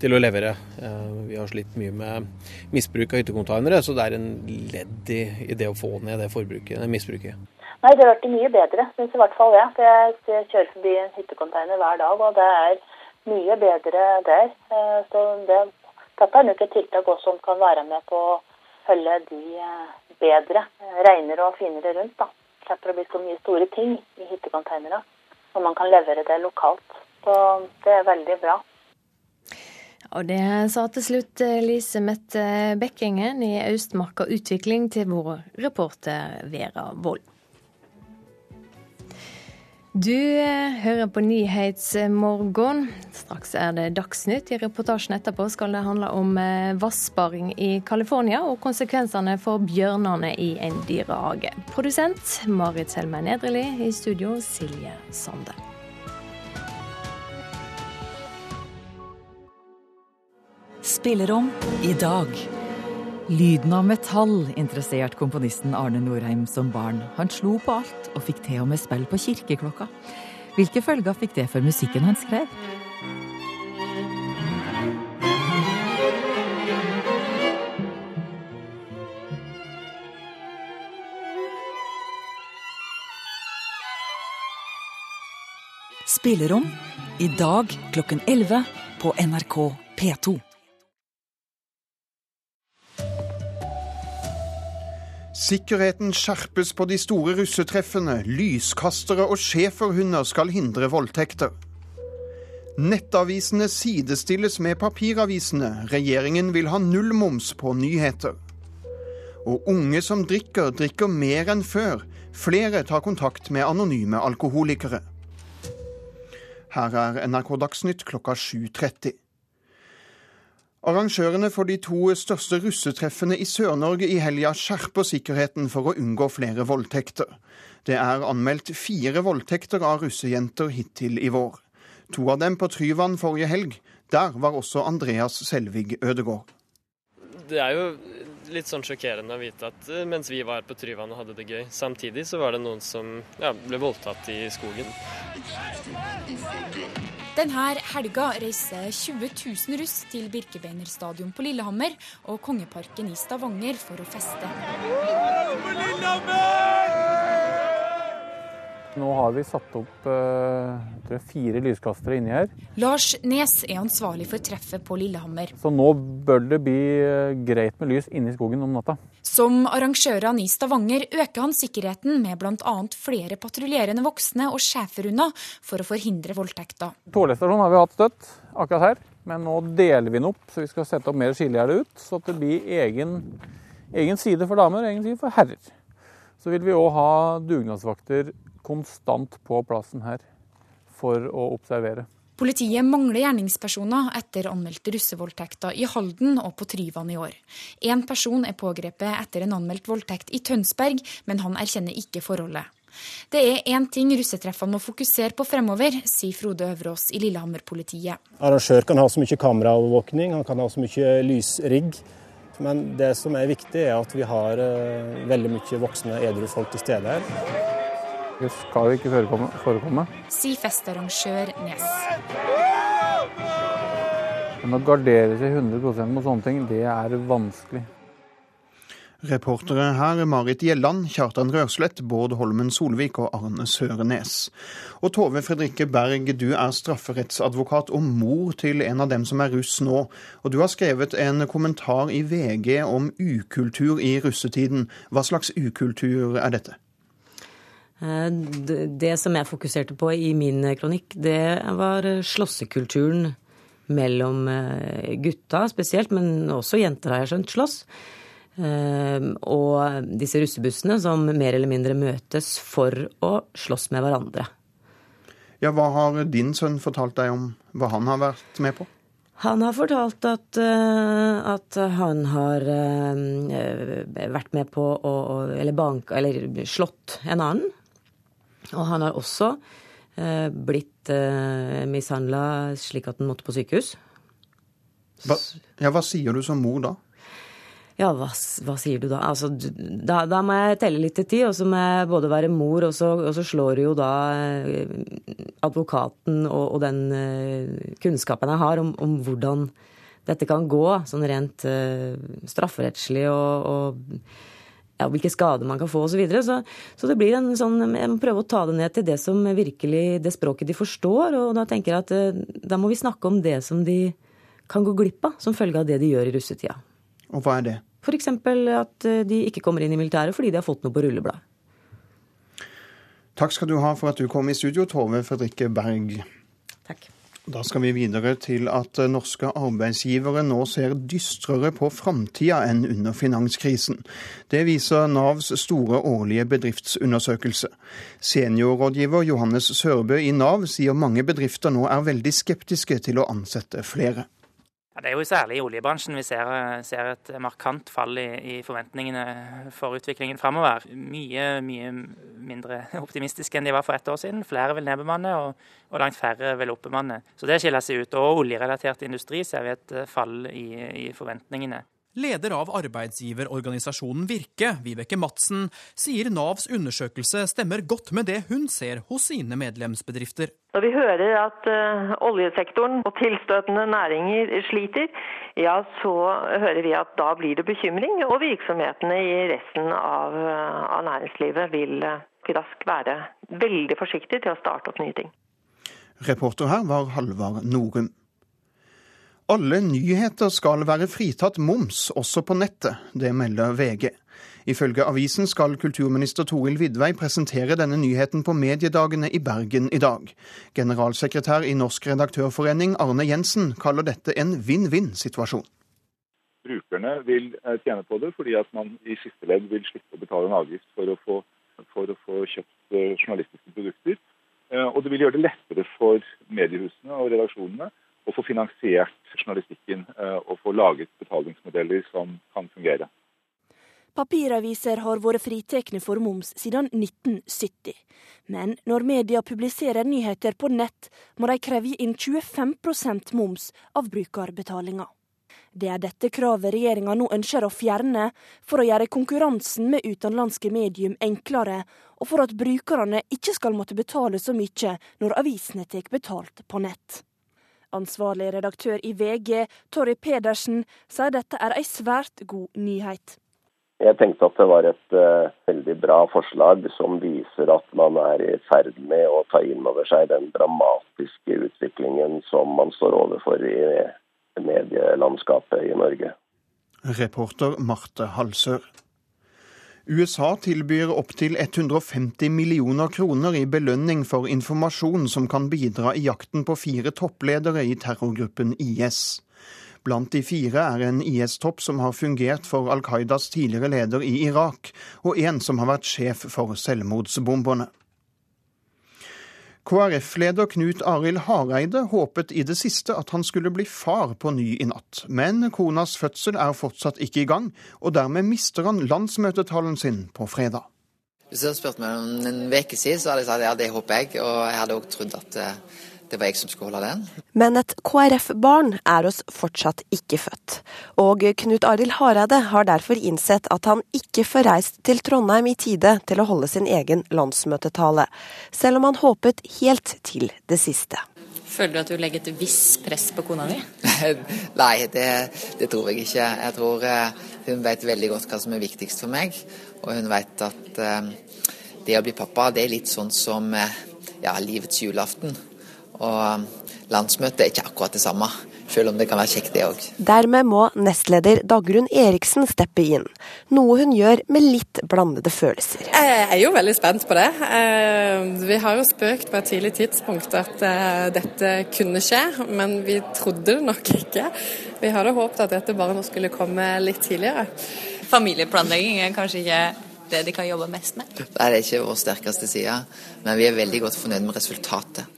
til å levere. Eh, vi har slitt mye med misbruk av hyttekonteinere, så det er en ledd i, i, det å få ned det forbruket, det misbruket. Nei, det har vært mye bedre, syns i hvert fall jeg. Jeg kjører forbi en hyttekonteiner hver dag, og det er mye bedre der. Eh, så det, dette er nok et tiltak også som kan være med på å holde de eh, bedre, renere og finere rundt. da. Slipper å bli så mye store ting i hyttekonteinere. og man kan levere det lokalt. Så det er veldig bra. Og det sa til slutt eh, Lise Mette Bekkingen i Austmarka Utvikling til vår reporter Vera Wold. Du eh, hører på Nyhetsmorgen. Straks er det Dagsnytt. I reportasjen etterpå skal det handle om eh, vassparing i California og konsekvensene for bjørnene i en dyrehage. Produsent Marit Selme Nedreli. I studio Silje Sande. Spillerom i dag. Lyden av metall interessert komponisten Arne Norheim som barn. Han slo på alt, og fikk til og med spill på kirkeklokka. Hvilke følger fikk det for musikken han skrev? Spillerom i dag klokken 11 på NRK P2. Sikkerheten skjerpes på de store russetreffene. Lyskastere og schæferhunder skal hindre voldtekter. Nettavisene sidestilles med papiravisene. Regjeringen vil ha nullmoms på nyheter. Og unge som drikker, drikker mer enn før. Flere tar kontakt med anonyme alkoholikere. Her er NRK Dagsnytt klokka 7.30. Arrangørene for de to største russetreffene i Sør-Norge i helga skjerper sikkerheten for å unngå flere voldtekter. Det er anmeldt fire voldtekter av russejenter hittil i vår. To av dem på Tryvann forrige helg. Der var også Andreas Selvig Ødegård. Det er jo litt sånn sjokkerende å vite at eh, mens vi var på Tryvann og hadde det gøy, samtidig så var det noen som ja, ble voldtatt i skogen. Denne helga reiser 20 000 russ til Birkebeiner stadion på Lillehammer og Kongeparken i Stavanger for å feste. Nå har vi satt opp jeg, fire lyskastere inni her. Lars Nes er ansvarlig for treffet på Lillehammer. Så nå bør det bli uh, greit med lys inne i skogen om natta. Som arrangørene i Stavanger øker han sikkerheten med bl.a. flere patruljerende voksne og schæferhunder for å forhindre voldtekter. Tålestasjonen har vi hatt støtt akkurat her, men nå deler vi den opp. Så vi skal sette opp mer skillegjerde ut, så det blir egen, egen side for damer og egen side for herrer. Så vil vi òg ha dugnadsvakter konstant på plassen her for å observere. Politiet mangler gjerningspersoner etter anmeldte russevoldtekter i Halden og på Tryvann i år. Én person er pågrepet etter en anmeldt voldtekt i Tønsberg, men han erkjenner ikke forholdet. Det er én ting russetreffene må fokusere på fremover, sier Frode Øverås i Lillehammer-politiet. Arrangør kan ha så mye kameraovervåkning, han kan ha så mye lysrigg. Men det som er viktig, er at vi har uh, veldig mye voksne edru folk til stede her. Det skal jo ikke forekomme. forekomme. Sier festarrangør Nes. Men å gardere seg 100 mot sånne ting, det er vanskelig. Reportere her Marit Gjelland, Kjartan Rørslett, Bård Holmen Solvik og Arne Sørenes. Og Tove Fredrikke Berg, du er strafferettsadvokat og mor til en av dem som er russ nå. Og du har skrevet en kommentar i VG om ukultur i russetiden. Hva slags ukultur er dette? Eh, det som jeg fokuserte på i min kronikk, det var slåssekulturen mellom eh, gutta spesielt, men også jenter har jeg skjønt slåss. Eh, og disse russebussene som mer eller mindre møtes for å slåss med hverandre. Ja, Hva har din sønn fortalt deg om hva han har vært med på? Han har fortalt at, at han har vært med på å Eller banka Eller slått en annen. Og han har også eh, blitt eh, mishandla slik at han måtte på sykehus. Hva, ja, hva sier du som mor da? Ja, hva, hva sier du da? Altså, da? da? må jeg telle litt til tid, og så må jeg både være mor, og så, og så slår jo da eh, advokaten og, og den uh, kunnskapen jeg har om, om, hvordan dette kan gå, sånn rent uh, strafferettslig og, og ja, hvilke skader man kan få osv. Så, videre. så Så det blir en sånn Jeg må prøve å ta det ned til det som virkelig Det språket de forstår. Og da tenker jeg at eh, da må vi snakke om det som de kan gå glipp av som følge av det de gjør i russetida. Og hva er det? F.eks. at eh, de ikke kommer inn i militæret fordi de har fått noe på rulleblad. Takk skal du ha for at du kom i studio, Tove Fredrikke Berg. Takk. Da skal vi videre til at norske arbeidsgivere nå ser dystrere på framtida enn under finanskrisen. Det viser Navs store årlige bedriftsundersøkelse. Seniorrådgiver Johannes Sørbø i Nav sier mange bedrifter nå er veldig skeptiske til å ansette flere. Ja, det er jo særlig i oljebransjen vi ser, ser et markant fall i, i, forventningene for utviklingen framover. Mye, mye mindre optimistiske enn de var for ett år siden. Flere vil nedbemanne, og, og langt færre vil oppbemanne. Så det skiller seg ut. Og oljerelatert industri ser vi et fall i, i forventningene. Leder av arbeidsgiverorganisasjonen Virke, Vibeke Madsen, sier Navs undersøkelse stemmer godt med det hun ser hos sine medlemsbedrifter. Når vi hører at uh, oljesektoren og tilstøtende næringer sliter, ja, så hører vi at da blir det bekymring. Og virksomhetene i resten av, av næringslivet vil uh, raskt være veldig forsiktige til å starte opp nye ting. Reporter her var Halvard Norum. Alle nyheter skal være fritatt moms, også på nettet. Det melder VG. Ifølge avisen skal kulturminister Toril Vidvei presentere denne nyheten på mediedagene i Bergen i dag. Generalsekretær i Norsk redaktørforening Arne Jensen kaller dette en vinn-vinn-situasjon. Brukerne vil eh, tjene på det, fordi at man i siste ledd vil slippe å betale en avgift for å få, for å få kjøpt eh, journalistiske produkter. Eh, og det vil gjøre det lettere for mediehusene og redaksjonene å få finansiert journalistikken eh, og få laget betalingsmodeller som kan fungere. Papiraviser har vært fritatt for moms siden 1970. Men når media publiserer nyheter på nett, må de kreve inn 25% moms av brukerbetalinga. Det er dette kravet regjeringa nå ønsker å fjerne, for å gjøre konkurransen med utenlandske medium enklere, og for at brukerne ikke skal måtte betale så mye når avisene tar betalt på nett. Ansvarlig redaktør i VG, Torry Pedersen, sier dette er ei svært god nyhet. Jeg tenkte at det var et uh, veldig bra forslag som viser at man er i ferd med å ta inn over seg den dramatiske utviklingen som man står overfor i medielandskapet i Norge. Reporter Marte Halsør. USA tilbyr opptil 150 millioner kroner i belønning for informasjon som kan bidra i jakten på fire toppledere i terrorgruppen IS. Blant de fire er en IS-topp som har fungert for Al Qaidas tidligere leder i Irak, og en som har vært sjef for selvmordsbomberne. KrF-leder Knut Arild Hareide håpet i det siste at han skulle bli far på ny i natt. Men konas fødsel er fortsatt ikke i gang, og dermed mister han landsmøtetalen sin på fredag. Hvis du hadde spurt meg om en uke siden, så hadde jeg sagt ja, det håper jeg. Og jeg hadde òg trodd at eh, det var jeg som skulle holde den. Men et KrF-barn er oss fortsatt ikke født. Og Knut Arild Hareide har derfor innsett at han ikke får reist til Trondheim i tide til å holde sin egen landsmøtetale, selv om han håpet helt til det siste. Føler du at du legger et visst press på kona di? Nei, det, det, tror jeg ikke. Jeg tror uh, hun vet veldig godt hva som er viktigst for meg. Og hun vet at uh, det å bli pappa, det er litt sånn som uh, ja, livets julaften. Og landsmøtet er ikke akkurat det samme, selv om det kan være kjekt det òg. Dermed må nestleder Dagrun Eriksen steppe inn, noe hun gjør med litt blandede følelser. Jeg er jo veldig spent på det. Eh, vi har jo spøkt på et tidlig tidspunkt at eh, dette kunne skje, men vi trodde det nok ikke. Vi hadde håpet at dette bare nå skulle komme litt tidligere. Familieplanlegging er kanskje ikke det de kan jobbe mest med? Nei, det er ikke vår sterkeste side, men vi er veldig godt fornøyd med resultatet.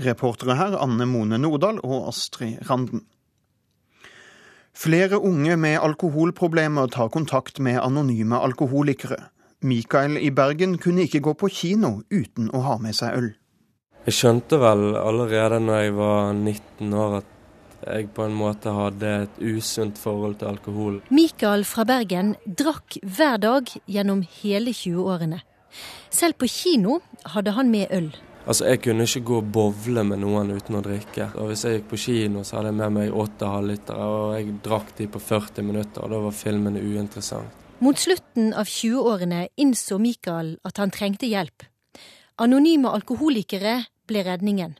Reportere her Anne Mone Nordahl og Astrid Randen. Flere unge med alkoholproblemer tar kontakt med anonyme alkoholikere. Mikael i Bergen kunne ikke gå på kino uten å ha med seg øl. Jeg skjønte vel allerede når jeg var 19 år at jeg på en måte hadde et usunt forhold til alkohol. Mikael fra Bergen drakk hver dag gjennom hele 20-årene. Selv på kino hadde han med øl. Altså, Jeg kunne ikke gå og bowle med noen uten å drikke. Og Hvis jeg gikk på kino, så hadde jeg med meg åtte halvlitere, og jeg drakk de på 40 minutter, og da var filmen uinteressant. Mot slutten av 20-årene innså Mikael at han trengte hjelp. Anonyme alkoholikere ble redningen.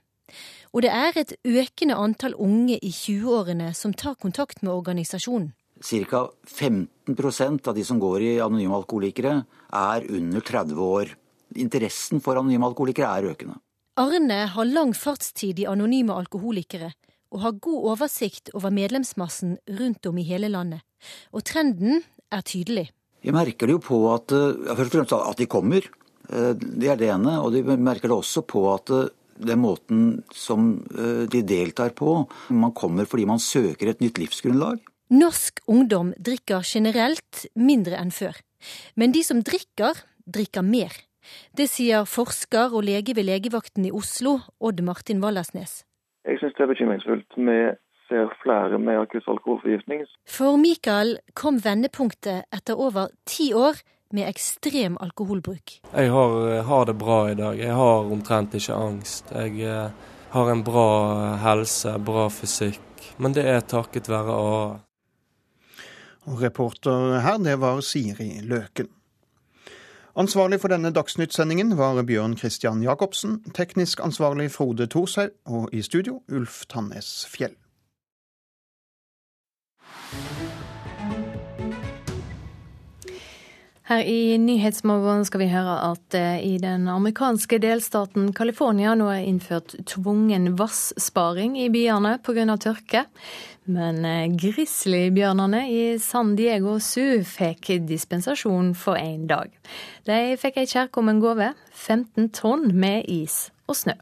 Og det er et økende antall unge i 20-årene som tar kontakt med organisasjonen. Ca. 15% av de som går i Anonyme alkoholikere, er under 30 år interessen for anonyme alkoholikere er økende. Arne har lang fartstid i Anonyme alkoholikere, og har god oversikt over medlemsmassen rundt om i hele landet. Og trenden er tydelig. Jeg merker det jo på at, ja, først og fremst at de kommer. Det er det ene. Og de merker det også på at det er måten som de deltar på. Man kommer fordi man søker et nytt livsgrunnlag. Norsk ungdom drikker generelt mindre enn før. Men de som drikker, drikker mer. Det sier forsker og lege ved legevakten i Oslo, Odd Martin Wallersnes. Jeg syns det er bekymringsfullt. Vi ser flere med akutt alkoholforgiftning. For Mikael kom vendepunktet etter over ti år med ekstrem alkoholbruk. Jeg har, har, det bra i dag. Jeg har omtrent ikke angst. Jeg eh, har en bra helse, bra fysikk. Men det er takket være AA. Og reporter her, det var Siri Løken. Ansvarlig for denne Dagsnytt-sendingen var Bjørn Christian Jacobsen, teknisk ansvarlig Frode Thorshaug, og i studio Ulf Tannes Fjell. Her i Nyhetsmorgen skal vi høre at i den amerikanske delstaten California nå er innført tvungen vassparing i byene pga. tørke. Men grizzlybjørnene i San Diego Zoo fikk dispensasjon for én dag. De fikk ei kjærkommen gave 15 tonn med is og snø.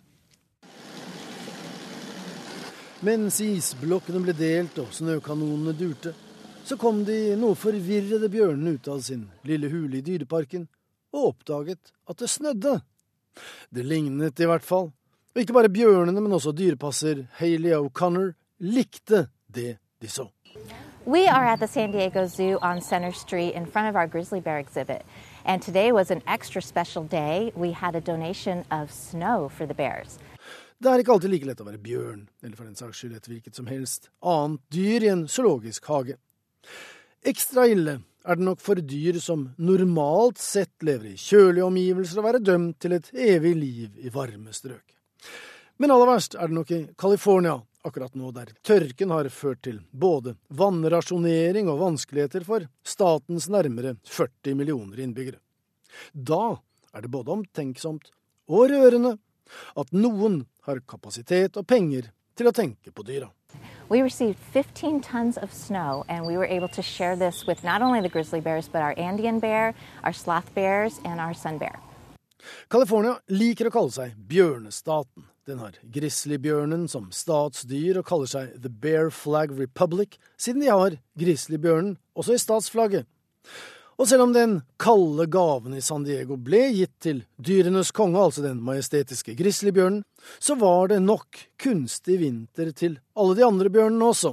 Mens isblokkene ble delt og snøkanonene durte, så kom de noe forvirrede bjørnene ut av sin lille hule i dyreparken og oppdaget at det snødde. Det lignet i hvert fall. Og ikke bare bjørnene, men også dyrepasser Hayley O'Connor likte det de så. We are at the San Diego Zoo on Center Street in front of our grizzly bear exhibit. And today was an extra special day. We had a donation of snow for the bears. Det er ikke alltid like lett å være bjørn, eller for den saks skyld et hvilket som helst annet dyr i en zoologisk hage. Ekstra ille er det nok for dyr som normalt sett lever i kjølige omgivelser og være dømt til et evig liv i varme strøk. Men aller verst er det nok i California akkurat nå, der tørken har ført til både vannrasjonering og vanskeligheter for statens nærmere 40 millioner innbyggere. Da er det både omtenksomt og rørende at noen har kapasitet og penger til å tenke på dyra. We received 15 tons of snow, and we were able to share this with not only the grizzly bears, but our Andean bear, our sloth bears, and our sun bear. California liker å kalle seg bjørnestaten. Den har grizzlybjørnen som statsdyr og kaller seg The Bear Flag Republic, siden de har grizzlybjørnen også i statsflagget. Og selv om den kalde gaven i San Diego ble gitt til dyrenes konge, altså den majestetiske grizzlybjørnen, så var det nok kunstig vinter til alle de andre bjørnene også.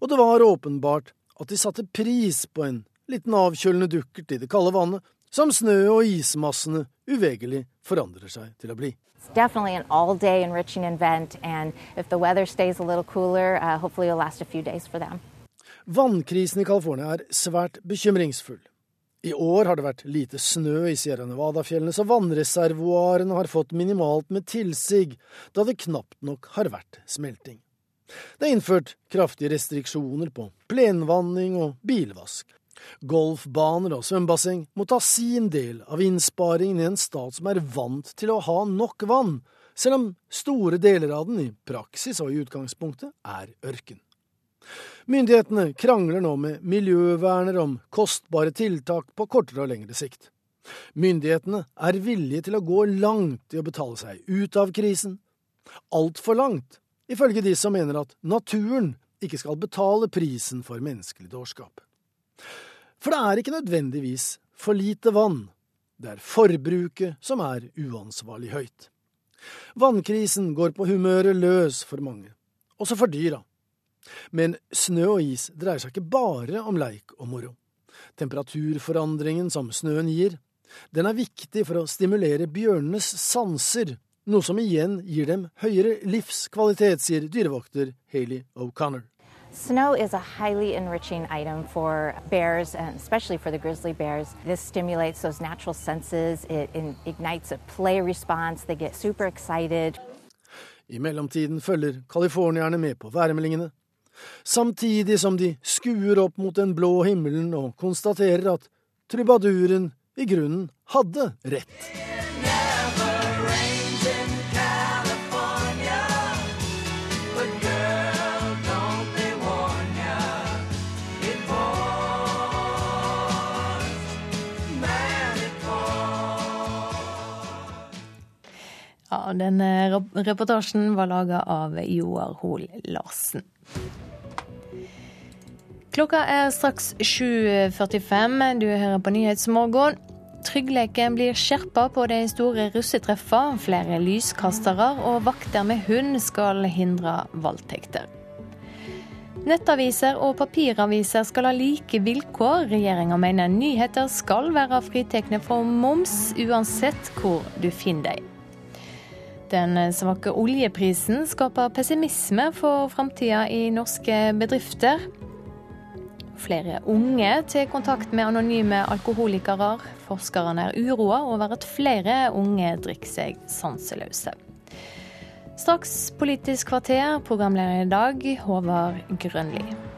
Og det var åpenbart at de satte pris på en liten avkjølende dukkert i det kalde vannet, som snø og ismassene uvegerlig forandrer seg til å bli. Definitely an all-day enriching event, and if the weather stays a little cooler, uh, hopefully it'll last a few days for them. Vannkrisen i California er svært bekymringsfull. I år har det vært lite snø i Sierra Nevada-fjellene, så vannreservoarene har fått minimalt med tilsig, da det knapt nok har vært smelting. Det er innført kraftige restriksjoner på plenvanning og bilvask. Golfbaner og svømmebasseng må ta sin del av innsparingen i en stat som er vant til å ha nok vann, selv om store deler av den i praksis og i utgangspunktet er ørken. Myndighetene krangler nå med miljøverner om kostbare tiltak på kortere og lengre sikt. Myndighetene er villige til å gå langt i å betale seg ut av krisen. Altfor langt, ifølge de som mener at naturen ikke skal betale prisen for menneskelig dårskap. For det er ikke nødvendigvis for lite vann, det er forbruket som er uansvarlig høyt. Vannkrisen går på humøret løs for mange, også for dyra. Men snø og is dreier seg ikke bare om leik og moro. Temperaturforandringen som snøen gir, den er viktig for å stimulere bjørnenes sanser, noe som igjen gir dem høyere livskvalitet, sier dyrevokter Hayley O'Connor. Snow is a highly enriching item for bears, and especially for the grizzly bears. This stimulates those natural senses. It ignites a play response. They get super excited. I mellomtiden følger californierne med på værmeldingene samtidig som de skuer opp mot den blå himmelen og konstaterer at trubaduren i grunnen hadde rett. Ja, den eh, reportasjen var laga av Joar Hoel Larsen. Klokka er straks 7.45. Du hører på Nyhetsmorgen. Tryggleken blir skjerpa på de store russetreffene. Flere lyskastere og vakter med hund skal hindre voldtekter. Nettaviser og papiraviser skal ha like vilkår. Regjeringa mener nyheter skal være fritatt for moms, uansett hvor du finner dem. Den svake oljeprisen skaper pessimisme for framtida i norske bedrifter. Flere unge tar kontakt med anonyme alkoholikere. Forskerne er uroa over at flere unge drikker seg sanseløse. Straks Politisk kvarter, programleder i dag Håvard Grønli.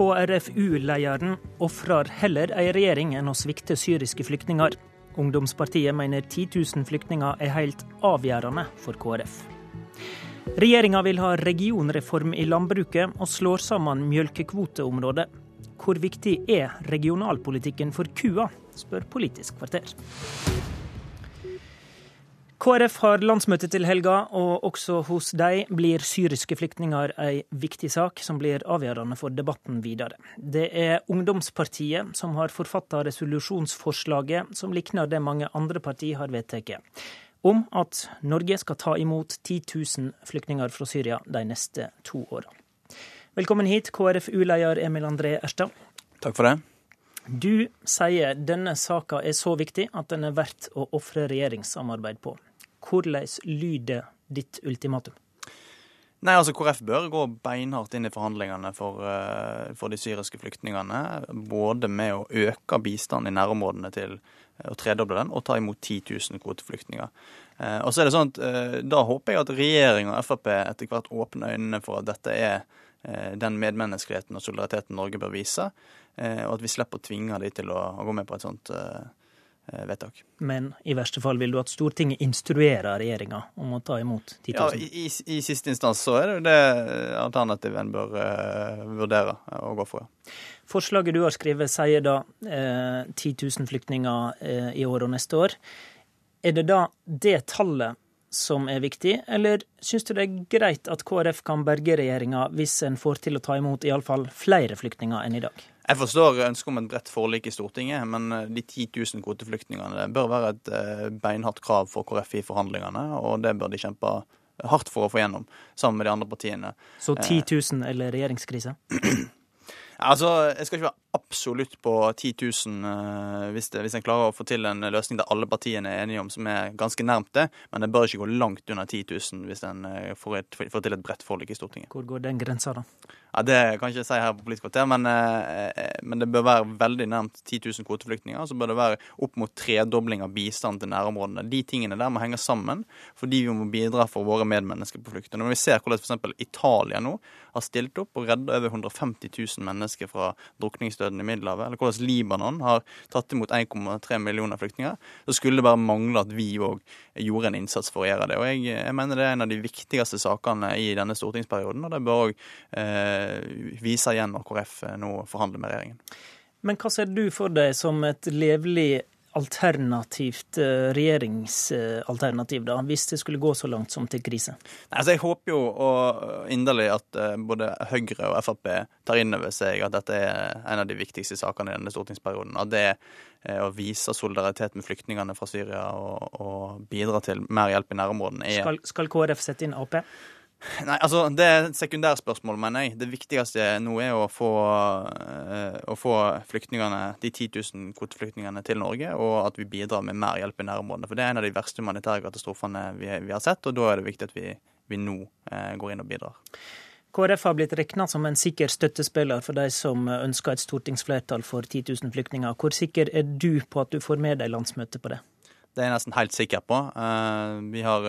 KrFU-lederen ofrer heller ei regjering enn å svikte syriske flyktninger. Ungdomspartiet mener 10 000 flyktninger er helt avgjørende for KrF. Regjeringa vil ha regionreform i landbruket og slår sammen mjølkekvoteområdet. Hvor viktig er regionalpolitikken for kua, spør Politisk kvarter. KrF har landsmøte til helga, og også hos dem blir syriske flyktninger ei viktig sak som blir avgjørende for debatten videre. Det er ungdomspartiet som har forfatta resolusjonsforslaget som likner det mange andre partier har vedtatt, om at Norge skal ta imot 10 000 flyktninger fra Syria de neste to åra. Velkommen hit, KrFU-leder Emil André Erstad. Takk for det. Du sier denne saka er så viktig at den er verdt å ofre regjeringssamarbeid på. Hvordan lyder ditt ultimatum? Nei, altså KrF bør gå beinhardt inn i forhandlingene for, uh, for de syriske flyktningene. Både med å øke bistanden i nærområdene til å tredoble den, og ta imot 10 000 kvoteflyktninger. Uh, og så er det sånn at Da håper jeg at regjering og Frp etter hvert åpner øynene for at dette er den medmenneskeligheten og solidariteten Norge bør vise, og at vi slipper å tvinge de til å, gå med på et sånt Eh, vedtak. Men i verste fall vil du at Stortinget instruerer regjeringa om å ta imot 10 000? Ja, i, i, i siste instans så er det det alternativet en bør uh, vurdere å gå for. Ja. Forslaget du har skrevet sier da eh, 10 000 flyktninger eh, i år og neste år. Er det da det tallet som er viktig, eller syns du det er greit at KrF kan berge regjeringa hvis en får til å ta imot iallfall flere flyktninger enn i dag? Jeg forstår ønsket om et bredt forlik i Stortinget, men eh, de 10 000 kvoteflyktningene bør være et eh, beinhardt krav for KrF i forhandlingene, og det bør de kjempe hardt for å få gjennom, sammen med de andre partiene. Så 10 000 eller regjeringskrise? Altså, Jeg skal ikke være absolutt på 10 000 uh, hvis, det, hvis en klarer å få til en løsning der alle partiene er enige om, som er ganske nærmt det. Men det bør ikke gå langt under 10 000 hvis en uh, får, et, får, til et bredt forlik i Stortinget. Hvor går den grensa, da? Ja, Det kan jeg ikke si her på Politisk kvarter, men, uh, men, det bør være veldig nærmt 10 000 kvoteflyktninger. Så bør det være opp mot tredobling av bistand til nærområdene. De tingene der må henge sammen, fordi vi må bidra for våre medmennesker på flukt. Når vi ser hvordan f.eks. Italia nå har stilt opp og redda over 150 000 mennesker fra drukningsdøden i Middelhavet, eller hvordan Libanon har tatt imot 1,3 millioner flyktninger, så skulle det bare mangle at vi òg gjorde en innsats for å gjøre det. Og jeg, jeg, mener det er en av de viktigste sakene i denne stortingsperioden, og det bør òg eh, vise igjen når KrF nå forhandler med regjeringen. Men hva ser du for deg som et levelig alternativt eh, regjeringsalternativ, da, hvis det skulle gå så langt som til krise? Altså, jeg håper jo inderlig at eh, både Høyre og Frp tar inn over seg at dette er en av de viktigste sakene i denne stortingsperioden. At det er å vise solidaritet med flyktningene fra Syria og, og bidra til mer hjelp i nærområdene. Er... Skal, skal KrF sette inn Ap? Nei, altså Det er et sekundærspørsmål, mener jeg. Det viktigste nå er å få, uh, å få flyktningene, de 10 000 kvoteflyktningene til Norge, og at vi bidrar med mer hjelp i nærområdene. For det er en av de verste humanitære katastrofene vi, vi har sett, og da er det viktig at vi, vi nå eh, går inn og bidrar. KrF har blitt regna som en sikker støttespiller for de som ønsker et stortingsflertall for 10 000 flyktninger. Hvor sikker er du på at du får med deg landsmøtet på det? Det er jeg nesten helt sikker på. Uh, vi har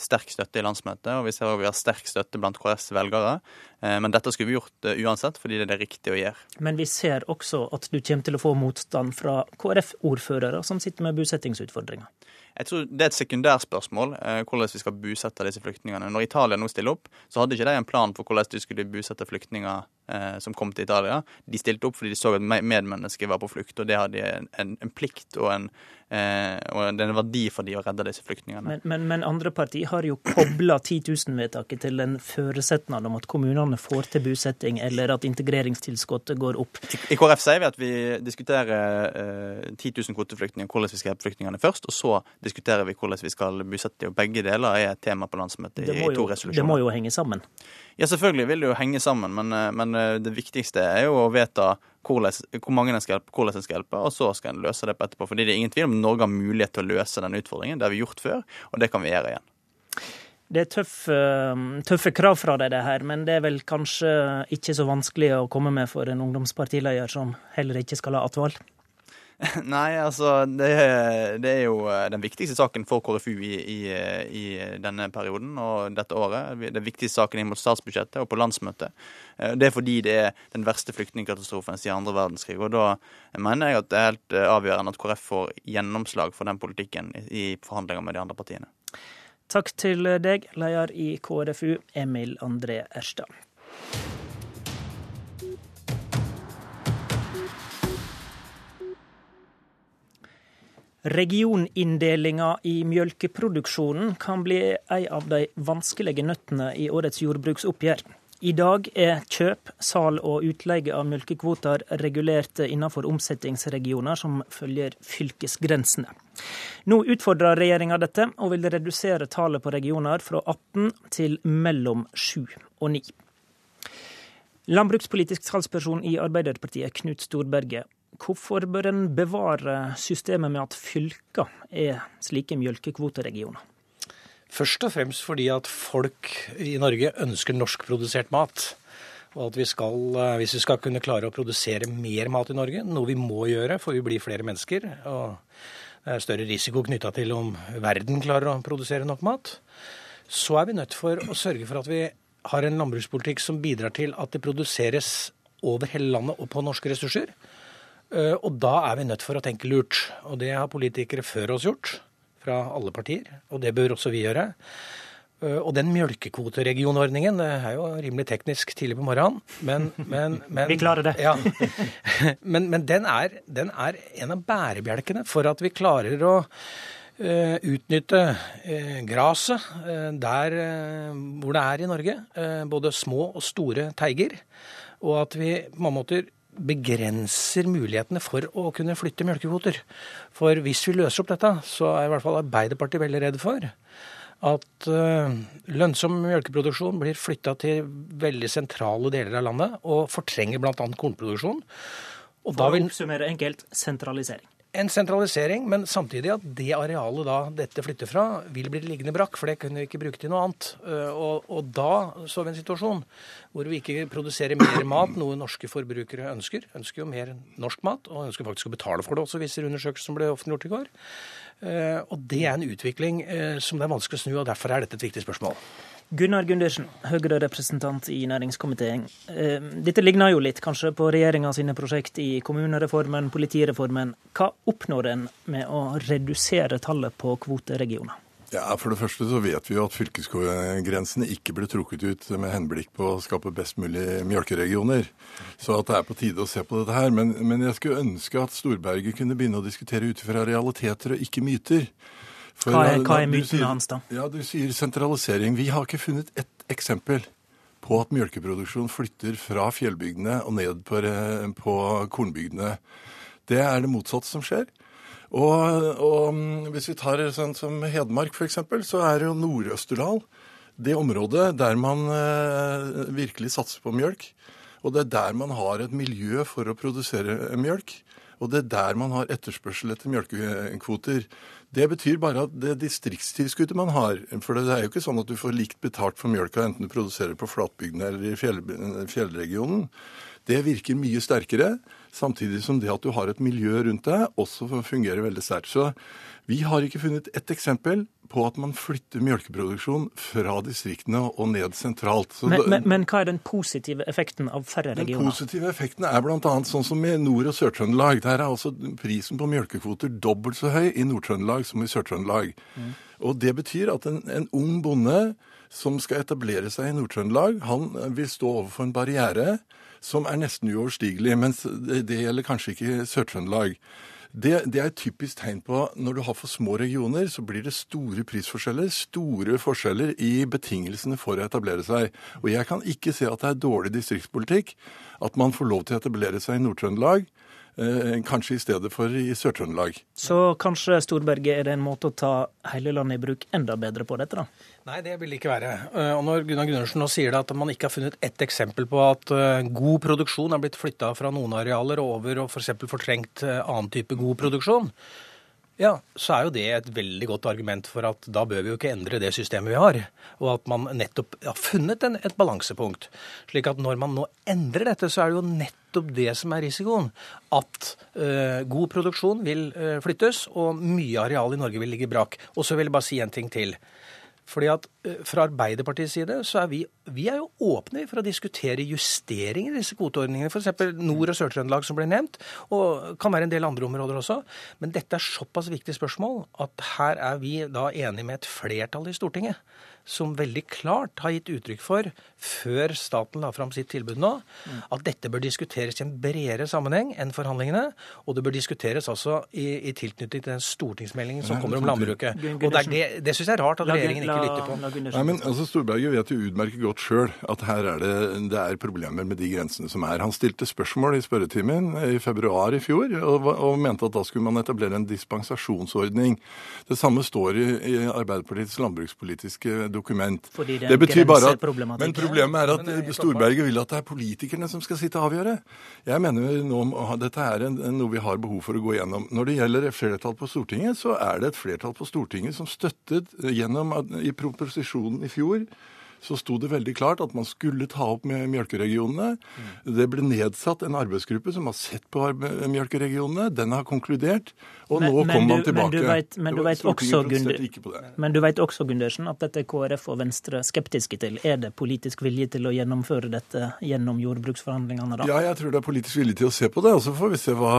sterk støtte i landsmøtet, og vi ser også vi har sterk støtte blant KrFs velgere. Eh, men dette skulle vi gjort eh, uansett, fordi det er det riktige å gjøre. Men vi ser også at du kommer til å få motstand fra KrF-ordførere som sitter med bosettingsutfordringer. Jeg tror Det er et sekundærspørsmål hvordan vi skal bosette disse flyktningene. Når Italia nå stiller opp, så hadde ikke de en plan for hvordan de skulle bosette flyktninger eh, som kom til Italia. De stilte opp fordi de så at medmennesker var på flukt, og det hadde en, en, en plikt og en, Eh, og det er en verdi for de å redde disse flyktningene. Men, men, men andre partier har jo kobla 10 000-vedtaket til en føresetnad om at kommunene får til bosetting, eller at integreringstilskuddet går opp. I KrF sier vi at vi diskuterer eh, 10 000 kvoteflyktninger, hvordan vi skal hjelpe flyktningene først, og så diskuterer vi hvordan vi skal bosette. og Begge deler er et tema på landsmøtet i to resolusjoner. Det må jo henge sammen? Ja, selvfølgelig vil det jo henge sammen, men, eh, men eh, det viktigste er jo å vedta hvor mange en skal hjelpe, hvordan en skal hjelpe, og så skal en løse det på etterpå. Fordi det er ingen tvil om Norge har mulighet til å løse den utfordringen. Det har vi gjort før, og det kan vi gjøre igjen. Det er tøffe, tøffe krav fra deg, det her, men det er vel kanskje ikke så vanskelig å komme med for en ungdomspartileder som heller ikke skal ha attvalg? Nei, altså det, det, er jo eh, den viktigste saken for KrFU i, i, i, denne perioden og dette året. Den viktigste saken inn mot statsbudsjettet og på landsmøtet. Eh, det er fordi det er den verste flyktningkatastrofen siden andre verdenskrig. Og da mener jeg at det er helt eh, avgjørende at KrF får gjennomslag for den politikken i forhandlinger med de andre partiene. Takk til deg, leder i KrFU, Emil André Erstad. Regioninndelinga i mjølkeproduksjonen kan bli ei av de vanskelige nøttene i årets jordbruksoppgjør. I dag er kjøp, sal og utleie av mjølkekvoter regulert innenfor omsetningsregioner som følger fylkesgrensene. Nå utfordrer regjeringa dette, og vil redusere tallet på regioner fra 18 til mellom 7 og 9. Landbrukspolitisk talsperson i Arbeiderpartiet, Knut Storberget. Hvorfor bør en bevare systemet med at fylker er slike mjølkekvoteregioner? Først og fremst fordi at folk i Norge ønsker norskprodusert mat. Og at vi skal, eh, hvis vi skal kunne klare å produsere mer mat i Norge, noe vi må gjøre for vi blir flere mennesker, og det er større risiko knytta til om verden klarer å produsere nok mat, så er vi nødt for å sørge for at vi har en landbrukspolitikk som bidrar til at det produseres over hele landet og på norske ressurser. Eh, og da er vi nødt for å tenke lurt. Og det har politikere før oss gjort, fra alle partier. Og det bør også vi gjøre. Eh, og den mjølkekvoteregionordningen, det er jo rimelig teknisk tidlig på morgenen, men, men, men Vi klarer det. Ja. Men, men den, er, den, er, en av bærebjelkene for at vi klarer å uh, utnytte uh, graset uh, der hvor det er i Norge. både små og store teiger. Og at vi på mange måter begrenser mulighetene for å kunne flytte melkekvoter. For hvis vi løser opp dette, så er i hvert fall Arbeiderpartiet veldig redd for at uh, lønnsom melkeproduksjon blir flytta til veldig sentrale deler av landet og fortrenger bl.a. kornproduksjon. Og for å oppsummere enkelt sentralisering en sentralisering, men samtidig at det arealet da dette flytter fra, vil bli liggende brakk, for det kunne vi ikke bruke til noe annet. Eh, og, og da så vi en situasjon hvor vi ikke produserer mer mat, noe norske forbrukere ønsker. Ønsker jo mer norsk mat, og ønsker faktisk å betale for det også, viser undersøkelser som ble offentliggjort i går. Eh, og det er en utvikling eh, som det er vanskelig å snu, og derfor er dette et viktig spørsmål. Gunnar Gundersen, Høyre-representant i næringskomiteen. Eh, dette ligner jo litt kanskje på regjeringa sine prosjekt i kommunereformen, politireformen. Hva oppnår en med å redusere tallet på kvoteregioner? Ja, For det første så vet vi jo at fylkesgrensene ikke ble trukket ut med henblikk på å skape best mulig mjølkeregioner. Så at det er på tide å se på dette her. Men, men jeg skulle ønske at Storberget kunne begynne å diskutere ut fra realiteter og ikke myter. For, hva er, hva er mytene hans, da? Ja, Du sier sentralisering. Vi har ikke funnet ett eksempel på at mjølkeproduksjon flytter fra fjellbygdene og ned på, på kornbygdene. Det er det motsatte som skjer. Og, og mm, hvis vi tar sånn som Hedmark f.eks., så er jo Nord-Østerdal det området der man eh, virkelig satser på mjølk. Og det er der man har et miljø for å produsere mjølk. Og det er der man har etterspørsel etter mjølkekvoter. Det betyr bare at det distriktstilskuddet man har For det er jo ikke sånn at du får likt betalt for mjølka enten du produserer på flatbygdene eller i fjell, fjellregionen. Det virker mye sterkere, samtidig som det at du har et miljø rundt deg, også fungerer veldig sterkt. Så vi har ikke funnet ett eksempel på at man flytter melkeproduksjon fra distriktene og ned sentralt. Men, men, men, hva er den positive effekten av færre regioner? Den positive effekten er bl.a. sånn som i Nord- og Sør-Trøndelag. Der er altså prisen på melkekvoter dobbelt så høy i Nord-Trøndelag som i Sør-Trøndelag. Mm. Og det betyr at en, en ung bonde som skal etablere seg i Nord-Trøndelag, han vil stå overfor en barriere som er nesten uoverstigelig. Mens det, det gjelder kanskje ikke Sør-Trøndelag. Det, det, er et typisk tegn på når du har for små regioner, så blir det store prisforskjeller, store forskjeller i betingelsene for å etablere seg. Og jeg kan ikke se at det er dårlig distriktspolitikk at man får lov til å etablere seg i Nord-Trøndelag kanskje i stedet for i Sør-Trøndelag. Så kanskje Storberget er det en måte å ta hele landet i bruk enda bedre på dette, da? Nei, det vil det ikke være. Eh, og når Gunnar Gundersen nå sier det at man ikke har funnet ett eksempel på at eh, god produksjon er blitt flytta fra noen arealer og over og f.eks. For fortrengt annen type god produksjon, ja, så er jo det et veldig godt argument for at da bør vi jo ikke endre det systemet vi har. Og at man nettopp har funnet en, et balansepunkt. Slik at når man nå endrer dette, så er det jo nettopp det som er risikoen. At uh, god produksjon vil uh, flyttes, og mye areal i Norge vil ligge brak. Og så vil jeg bare si en ting til. Fordi at eh, Fra Arbeiderpartiets side så er vi, vi er jo åpne for å diskutere justeringer i disse kvoteordningene. F.eks. Nord- og Sør-Trøndelag som ble nevnt, og kan være en del andre områder også. Men dette er såpass viktig spørsmål at her er vi da enige med et flertall i Stortinget som veldig klart har gitt uttrykk for, før staten la fram sitt tilbud nå, at dette bør diskuteres i en bredere sammenheng enn forhandlingene. Og det bør diskuteres også i, i tilknytning til den stortingsmeldingen som kommer om landbruket. Og Det, det, det syns jeg er rart at regjeringen ikke lytter på. Nei, men altså Storberget vet jo utmerket godt sjøl at her er det, det er problemer med de grensene som er. Han stilte spørsmål i spørretimen i februar i fjor og, og mente at da skulle man etablere en dispensasjonsordning. Det samme står i, i Arbeiderpartiets landbrukspolitiske dokument. Fordi det, det betyr bare at, Men problemet er at Storberget vil at det er politikerne som skal sitte og avgjøre. Jeg mener nå, Dette er en, noe vi har behov for å gå gjennom. Når det gjelder flertall på Stortinget, så er det et flertall på Stortinget som støttet gjennom i proposisjonen i fjor så sto det veldig klart at man skulle ta opp med mjølkeregionene. Det ble nedsatt en arbeidsgruppe som har sett på mjølkeregionene. Den har konkludert, og men, nå kommer man tilbake. Men du vet, men du vet også, men du vet også Gundersen, at dette er KrF og Venstre skeptiske til. Er det politisk vilje til å gjennomføre dette gjennom jordbruksforhandlingene da? Ja, jeg tror det er politisk vilje til å se på det, og så får vi se hva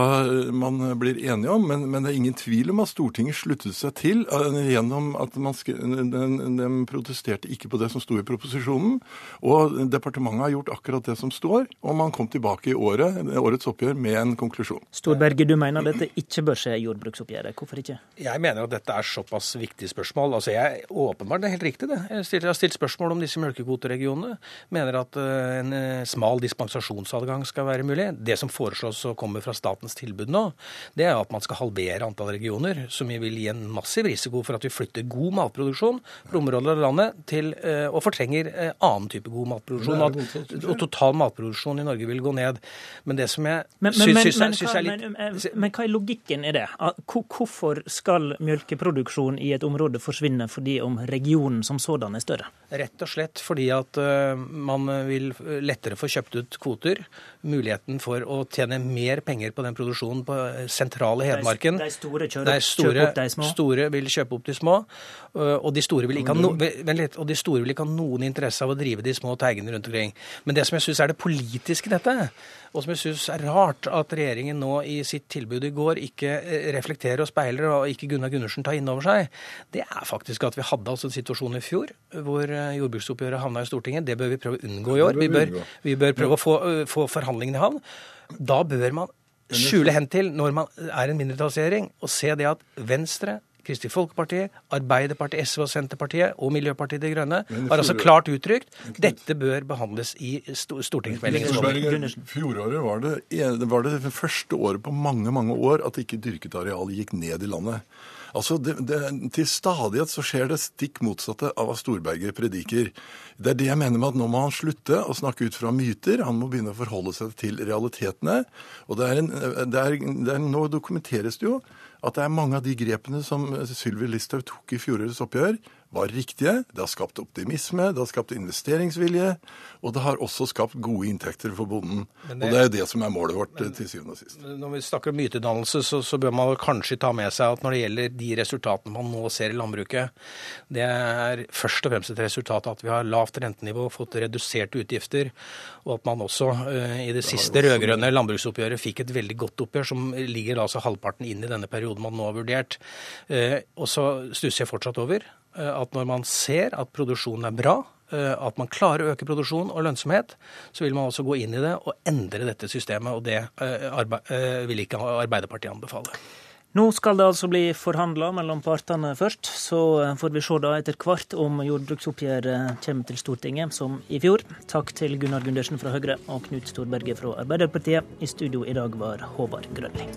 man blir enige om. Men, men det er ingen tvil om at Stortinget sluttet seg til uh, gjennom at man den, den protesterte ikke på det som sto i proposisjonen proposisjonen. Og departementet har gjort akkurat det som står, og man kom tilbake i året, årets oppgjør med en konklusjon. Storberget, du mener dette ikke bør skje i jordbruksoppgjøret. Hvorfor ikke? Jeg mener at dette er såpass viktige spørsmål. Altså jeg, Åpenbart, det er helt riktig det. Jeg har stilt spørsmål om disse melkekvoteregionene. Mener at eh, en eh, smal dispensasjonsadgang skal være mulig. Det som foreslås å komme fra statens tilbud nå, det er at man skal halvere antall regioner, som vil gi en massiv risiko for at vi flytter god matproduksjon fra områder av landet til å fortrenge trenger eh, annen type god matproduksjon. At, og total matproduksjon i Norge vil gå ned. Men det som jeg syns er litt men, men hva er logikken i det? Hvorfor skal melkeproduksjon i et område forsvinne fordi om regionen som sådan er større? Rett og slett fordi at uh, man vil lettere få kjøpt ut kvoter. Muligheten for å tjene mer penger på den produksjonen på sentrale Hedmarken. De, store kjører, store, kjøper opp de små? Store vil kjøpe opp de små. Uh, og de store vil ikke ha, no, og de store vil ikke ha noen interesse av å drive de små teigene rundt omkring. Men det som jeg syns er det politiske i dette, og som jeg syns er rart at regjeringen nå i sitt tilbud i går ikke eh, reflekterer og speiler, og ikke Gunnar Gundersen tar inn over seg, det er faktisk at vi hadde altså en situasjon i fjor hvor eh, jordbruksoppgjøret havna i Stortinget. Det bør vi prøve å unngå i år. Vi bør, vi bør prøve å få, eh, få forhandlingene i havn. Da bør man skjule hen til når man er en mindretallsregjering, og se det at Venstre, Kristelig Folkeparti, Arbeiderpartiet, SV og Senterpartiet og Miljøpartiet De Grønne har altså klart uttrykt dette bør behandles i stortingsmeldingen. Fjoråret var det, var det første året på mange mange år at ikke dyrket areal gikk ned i landet. Altså, det, det, Til stadighet så skjer det stikk motsatte av hva Storberget prediker. Det er det jeg mener med at nå må han slutte å snakke ut fra myter. Han må begynne å forholde seg til realitetene. Og det er en, det er, det er, Nå dokumenteres det jo at det er mange av de grepene som Sylvi Listhaug tok i fjorårets oppgjør, var riktige. Det har skapt optimisme, det har skapt investeringsvilje, og det har også skapt gode inntekter for bonden. Det, og det er det som er målet vårt men, til syvende og sist. Når vi snakker om mytedannelse, så, så, bør man kanskje ta med seg at når det gjelder de resultatene man nå ser i landbruket, det er først og fremst et resultat av at vi har lavt rentenivå, fått reduserte utgifter, og at man også uh, i det siste rød-grønne landbruksoppgjøret fikk et veldig godt oppgjør, som ligger altså halvparten inn i denne perioden man nå har vurdert. Uh, og så stusser jeg fortsatt over at når man ser at produksjonen er bra, Eh, at man klarer å øke produksjon og lønnsomhet, så vil man også gå inn i det og endre dette systemet. Og det eh, eh, vil ikke Arbeiderpartiet anbefale. Nå skal det altså bli forhandla mellom partene først. Så får vi se da etter hvert om jordbruksoppgjøret kommer til Stortinget, som i fjor. Takk til Gunnar Gundersen fra Høyre og Knut Storberget fra Arbeiderpartiet. I studio i dag var Håvard Grønli.